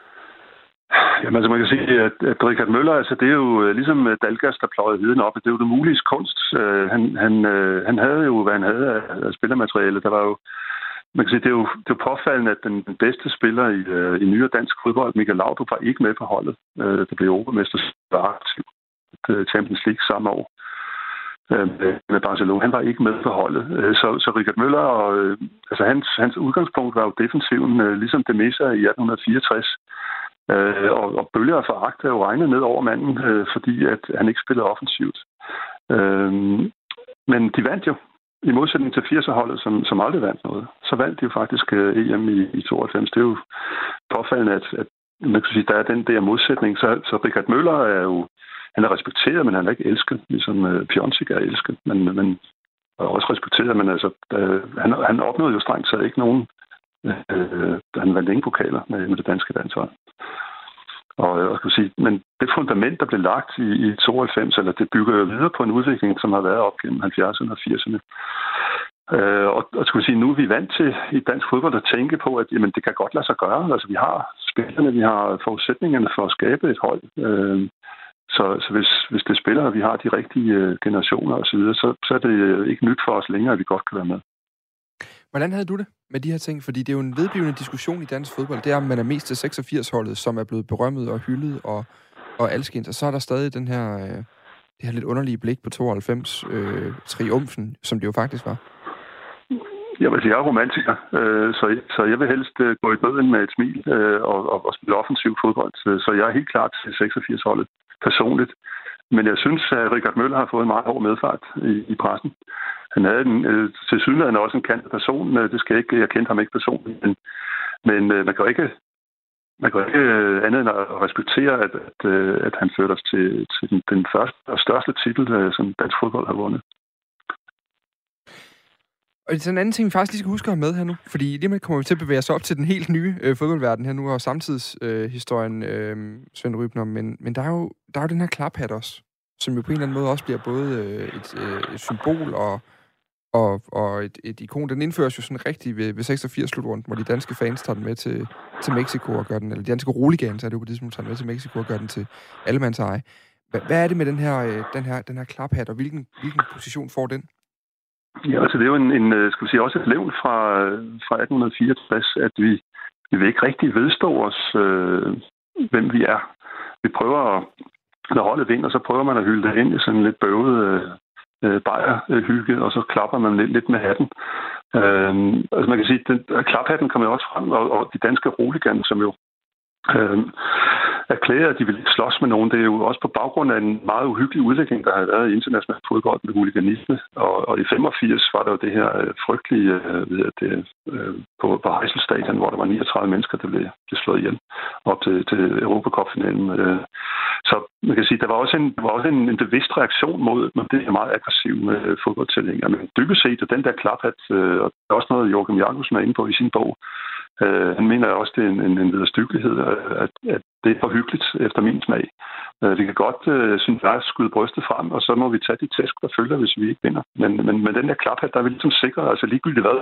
Jamen, altså man kan sige, at, at Richard Møller, altså det er jo øh, ligesom øh, Dalgas, der pløjede viden op. Det er jo det mulige kunst. Øh, han, han, han havde jo, hvad han havde af, af spillermateriale. Der var jo man kan sige, det er jo, det er jo påfaldende, at den, den bedste spiller i, øh, i nyere dansk fodbold, Michael Laudrup, var ikke med på holdet. Øh, det blev overmester aktiv Champions League samme år øh, med Barcelona. Han var ikke med på holdet. Så, så Richard Møller, og, øh, altså hans, hans udgangspunkt var jo defensiven, øh, ligesom det Mesa i 1864. Øh, og, og bølger af foragt er jo regnet ned over manden, øh, fordi at han ikke spillede offensivt. Øh, men de vandt jo i modsætning til 80'er-holdet, som, som aldrig vandt noget, så vandt de jo faktisk øh, EM i, i 92. Det er jo påfaldende, at, at man kan sige, der er den der modsætning. Så, så Richard Møller er jo han er respekteret, men han er ikke elsket, ligesom øh, Pjontik er elsket, men, men og også respekteret, men altså, øh, han, han opnåede jo strengt taget ikke nogen, Øh, han vandt ingen pokaler med, med det danske landshold. Og, øh, og skal sige, men det fundament, der blev lagt i, i 92, eller det bygger jo videre på en udvikling, som har været op gennem 70'erne og 80'erne. Øh, og, og skulle sige, nu er vi vant til i dansk fodbold at tænke på, at jamen, det kan godt lade sig gøre. Altså, vi har spillerne, vi har forudsætningerne for at skabe et hold. Øh, så, så hvis, hvis det spiller, og vi har de rigtige øh, generationer osv., så, så, så er det ikke nyt for os længere, at vi godt kan være med. Hvordan havde du det med de her ting? Fordi det er jo en vedblivende diskussion i dansk fodbold. Det er, om man er mest til 86-holdet, som er blevet berømmet og hyldet og, og alskens. Og så er der stadig den her, øh, det her lidt underlige blik på 92 øh, som det jo faktisk var. Jeg vil sige, jeg er romantiker, øh, så, så jeg vil helst øh, gå i døden med et smil øh, og, og, og spille offensiv fodbold. Så, så jeg er helt klart til 86-holdet personligt. Men jeg synes, at Richard Møller har fået en meget hård medfart i, i pressen. Han havde en, øh, til synligheden også en kendt person. Øh, det skal jeg ikke, jeg kendte ham ikke personligt, men, men øh, man kan jo ikke man kan ikke øh, andet end at respektere, at, at, øh, at han førte os til, til den, den første og største titel, øh, som dansk fodbold har vundet. Og det er en anden ting, vi faktisk lige skal huske at have med her nu, fordi lige med kommer vi til at bevæge os op til den helt nye øh, fodboldverden her nu, og samtidshistorien, øh, øh, Svend Rybner, men, men der, er jo, der er jo den her klaphat også, som jo på en eller anden måde også bliver både øh, et, øh, et symbol og, og, og et, et ikon. Den indføres jo sådan rigtig ved, ved 86 slutrunden, hvor de danske fans tager den med til, til Mexico og gør den, eller de danske roligans er det jo på det tidspunkt, tager den med til Mexico og gør den til allemands eje. Hvad, hvad er det med den her, øh, den her, den her klaphat, og hvilken, hvilken position får den? Ja, altså det er jo en, en øh, skal vi sige, også et levn fra, fra 1864, at vi, vi vil ikke rigtig vedstå os, øh, hvem vi er. Vi prøver at, når holdet vinder, så prøver man at hylde det ind i sådan lidt bøvet øh, Øh, bajerhygge, og så klapper man lidt, lidt med hatten. Øh, altså man kan sige, at klaphatten kommer jo også frem, og, og de danske roligans, som jo øh, erklæret, at de vil slås med nogen. Det er jo også på baggrund af en meget uhyggelig udvikling, der har været i international fodbold med huliganisme. Og, og i 85 var der jo det her øh, frygtelige øh, ved at det, øh, på, på Heiselstadion, hvor der var 39 mennesker, der blev, blev slået ihjel op til, til Europacup-finalen. Øh, så man kan sige, der var også en, der var også en, en bevidst reaktion mod, mod det her meget aggressive med øh, fodboldtællinger. Men dybest set, den der klaphat, øh, og det er også noget, Joachim Jacobsen er inde på i sin bog, Øh, han mener også, det er en, en, en vederstyggelighed, at, at det er for hyggeligt efter min smag. Øh, vi kan godt, øh, synes jeg, skyde brystet frem, og så må vi tage de tæsk, der følger, hvis vi ikke vinder. Men, men men den der klaphat, der er vi ligesom sikre, altså ligegyldigt hvad,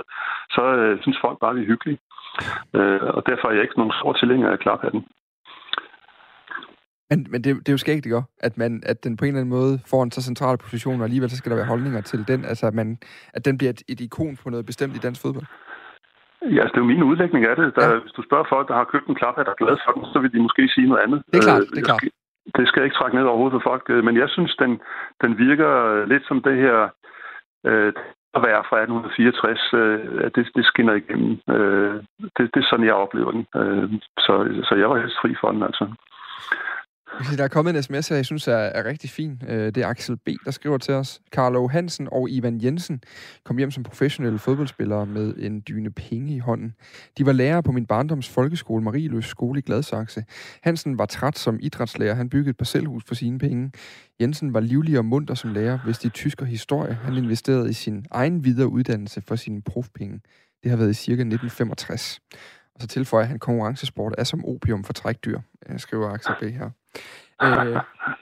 så øh, synes folk bare, at vi er hyggelige. Øh, og derfor er jeg ikke nogen stor tilhænger af klaphatten. Men, men det, det er jo skægt, ikke? At, man, at den på en eller anden måde får en så central position, og alligevel så skal der være holdninger til den. Altså, at, man, at den bliver et, et ikon på noget bestemt i dansk fodbold. Ja, altså, det er jo min udlægning af det. Der, ja. Hvis du spørger folk, der har købt en klap, der er glad for den, så vil de måske sige noget andet. Det er klart, det er klart. Det skal jeg ikke trække ned overhovedet for folk, øh, men jeg synes, den, den virker lidt som det her øh, at være fra 1864, øh, det, det skinner igennem. Øh, det, det er sådan, jeg oplever den. Øh, så, så jeg var helst fri for den, altså. Der er kommet en sms her, jeg synes er, er rigtig fin. Øh, det er Axel B., der skriver til os. Carlo Hansen og Ivan Jensen kom hjem som professionelle fodboldspillere med en dyne penge i hånden. De var lærere på min barndoms folkeskole, Marieløs skole i Gladsaxe. Hansen var træt som idrætslærer. Han byggede et parcelhus for sine penge. Jensen var livlig og munter som lærer, hvis de tysker historie. Han investerede i sin egen videre uddannelse for sine profpenge. Det har været i cirka 1965. Og så tilføjer han, konkurrencesport er som opium for trækdyr, øh, skriver Axel B. her. Øh,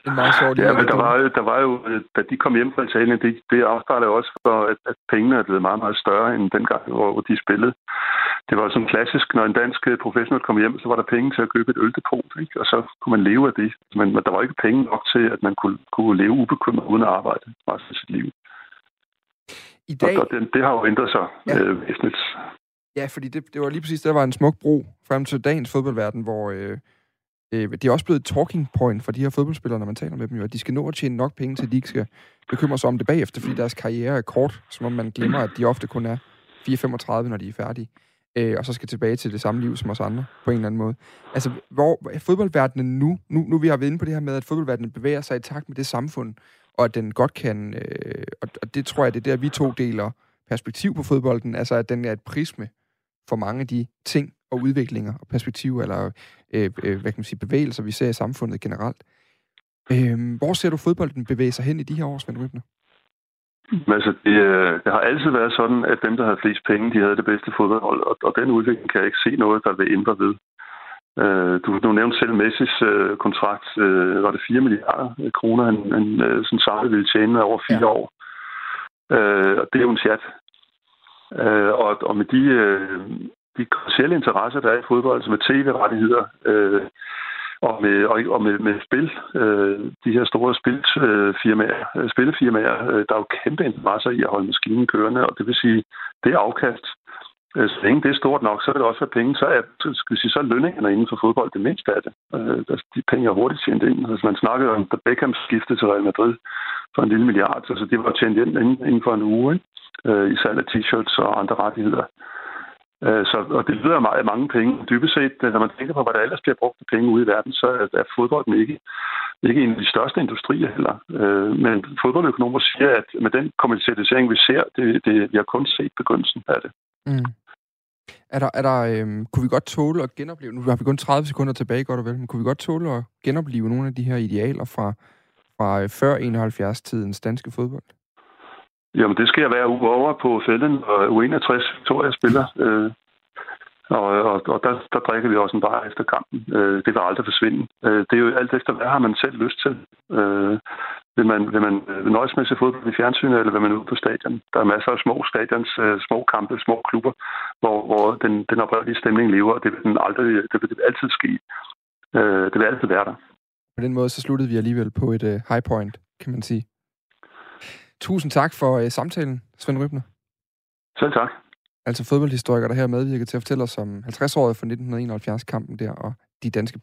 en meget sjov Ja, men der var, der var jo, da de kom hjem fra Italien, det, det afspejler jo også for, at, at pengene er blevet meget, meget større end dengang, hvor, hvor de spillede. Det var sådan klassisk, når en dansk professionel kom hjem, så var der penge til at købe et øldepot, ikke? og så kunne man leve af det. Men, men der var ikke penge nok til, at man kunne, kunne leve ubekymret uden at arbejde resten af sit liv. I dag... Og det, det har jo ændret sig ja. øh, væsentligt. Ja, fordi det, det var lige præcis, der var en smuk bro frem til dagens fodboldverden, hvor øh, øh, det er også blevet et talking point for de her fodboldspillere, når man taler med dem, jo, at de skal nå at tjene nok penge til, at de ikke skal bekymre sig om det bagefter, fordi deres karriere er kort, som om man glemmer, at de ofte kun er 4-35, når de er færdige, øh, og så skal tilbage til det samme liv som os andre, på en eller anden måde. Altså, hvor er fodboldverdenen nu, nu, nu vi har været inde på det her med, at fodboldverdenen bevæger sig i takt med det samfund, og at den godt kan, øh, og, og det tror jeg, det er der, vi to deler perspektiv på fodbolden, altså at den er et prisme for mange af de ting og udviklinger og perspektiver, eller øh, øh, hvad kan man sige, bevægelser, vi ser i samfundet generelt. Øh, hvor ser du fodbolden bevæge sig hen i de her år, Svend Rybner? Altså, det, øh, det har altid været sådan, at dem, der havde flest penge, de havde det bedste fodboldhold, og, og den udvikling kan jeg ikke se noget, der vil ændre ved. Øh, du, du nævnte selv Messis øh, kontrakt, øh, var det 4 milliarder kroner, han, han øh, sådan samlet ville tjene over fire ja. år. Øh, og det er jo en chat. Øh, og, og med de, øh, de kommersielle interesser, der er i fodbold, altså med tv-rettigheder øh, og med, og, og med, med spil, øh, de her store spilfirmaer, øh, spillefirmaer, øh, der er jo kæmpe interesser i at holde maskinen kørende, og det vil sige, det er afkast. Øh, så længe det er stort nok, så vil det også være penge. Så er, skal sige, så er lønningerne inden for fodbold det mindste af det. Øh, de penge er hurtigt tjent ind. Altså, man snakkede om, da Beckham skiftede til Real Madrid for en lille milliard. Altså, det var tjent ind inden for en uge ikke? Øh, i salg af t-shirts og andre rettigheder. Øh, så, og det lyder meget mange penge. Dybest set, øh, når man tænker på, hvad der ellers bliver brugt af penge ude i verden, så er fodbolden ikke, ikke en af de største industrier heller. Øh, men fodboldøkonomer siger, at med den kommercialisering, vi ser, det, det, vi har kun set begyndelsen af det. Mm. Er der, er der, øhm, kunne vi godt tåle at genopleve, nu har vi kun 30 sekunder tilbage, godt og vel, men kunne vi godt tåle at genopleve nogle af de her idealer fra, fra øh, før 71-tidens danske fodbold? Jamen, det sker hver uge over på fælden, og U61 Victoria spiller. Øh, og, og, og der, der drikker vi også en bar efter kampen. Øh, det vil aldrig forsvinde. Øh, det er jo alt efter, hvad har man selv lyst til. Øh, vil man, vil man nøjes med at se fodbold i fjernsynet, eller vil man ud på stadion? Der er masser af små stadions, øh, små kampe, små klubber, hvor, hvor den, den oprindelige stemning lever, og det vil, den aldrig, det vil, det vil altid ske. Øh, det vil altid være der. På den måde så sluttede vi alligevel på et uh, high point, kan man sige. Tusind tak for uh, samtalen, Svend Rybner. Selv tak. Altså fodboldhistoriker, der her medvirker til at fortælle os om 50-året for 1971-kampen der, og de danske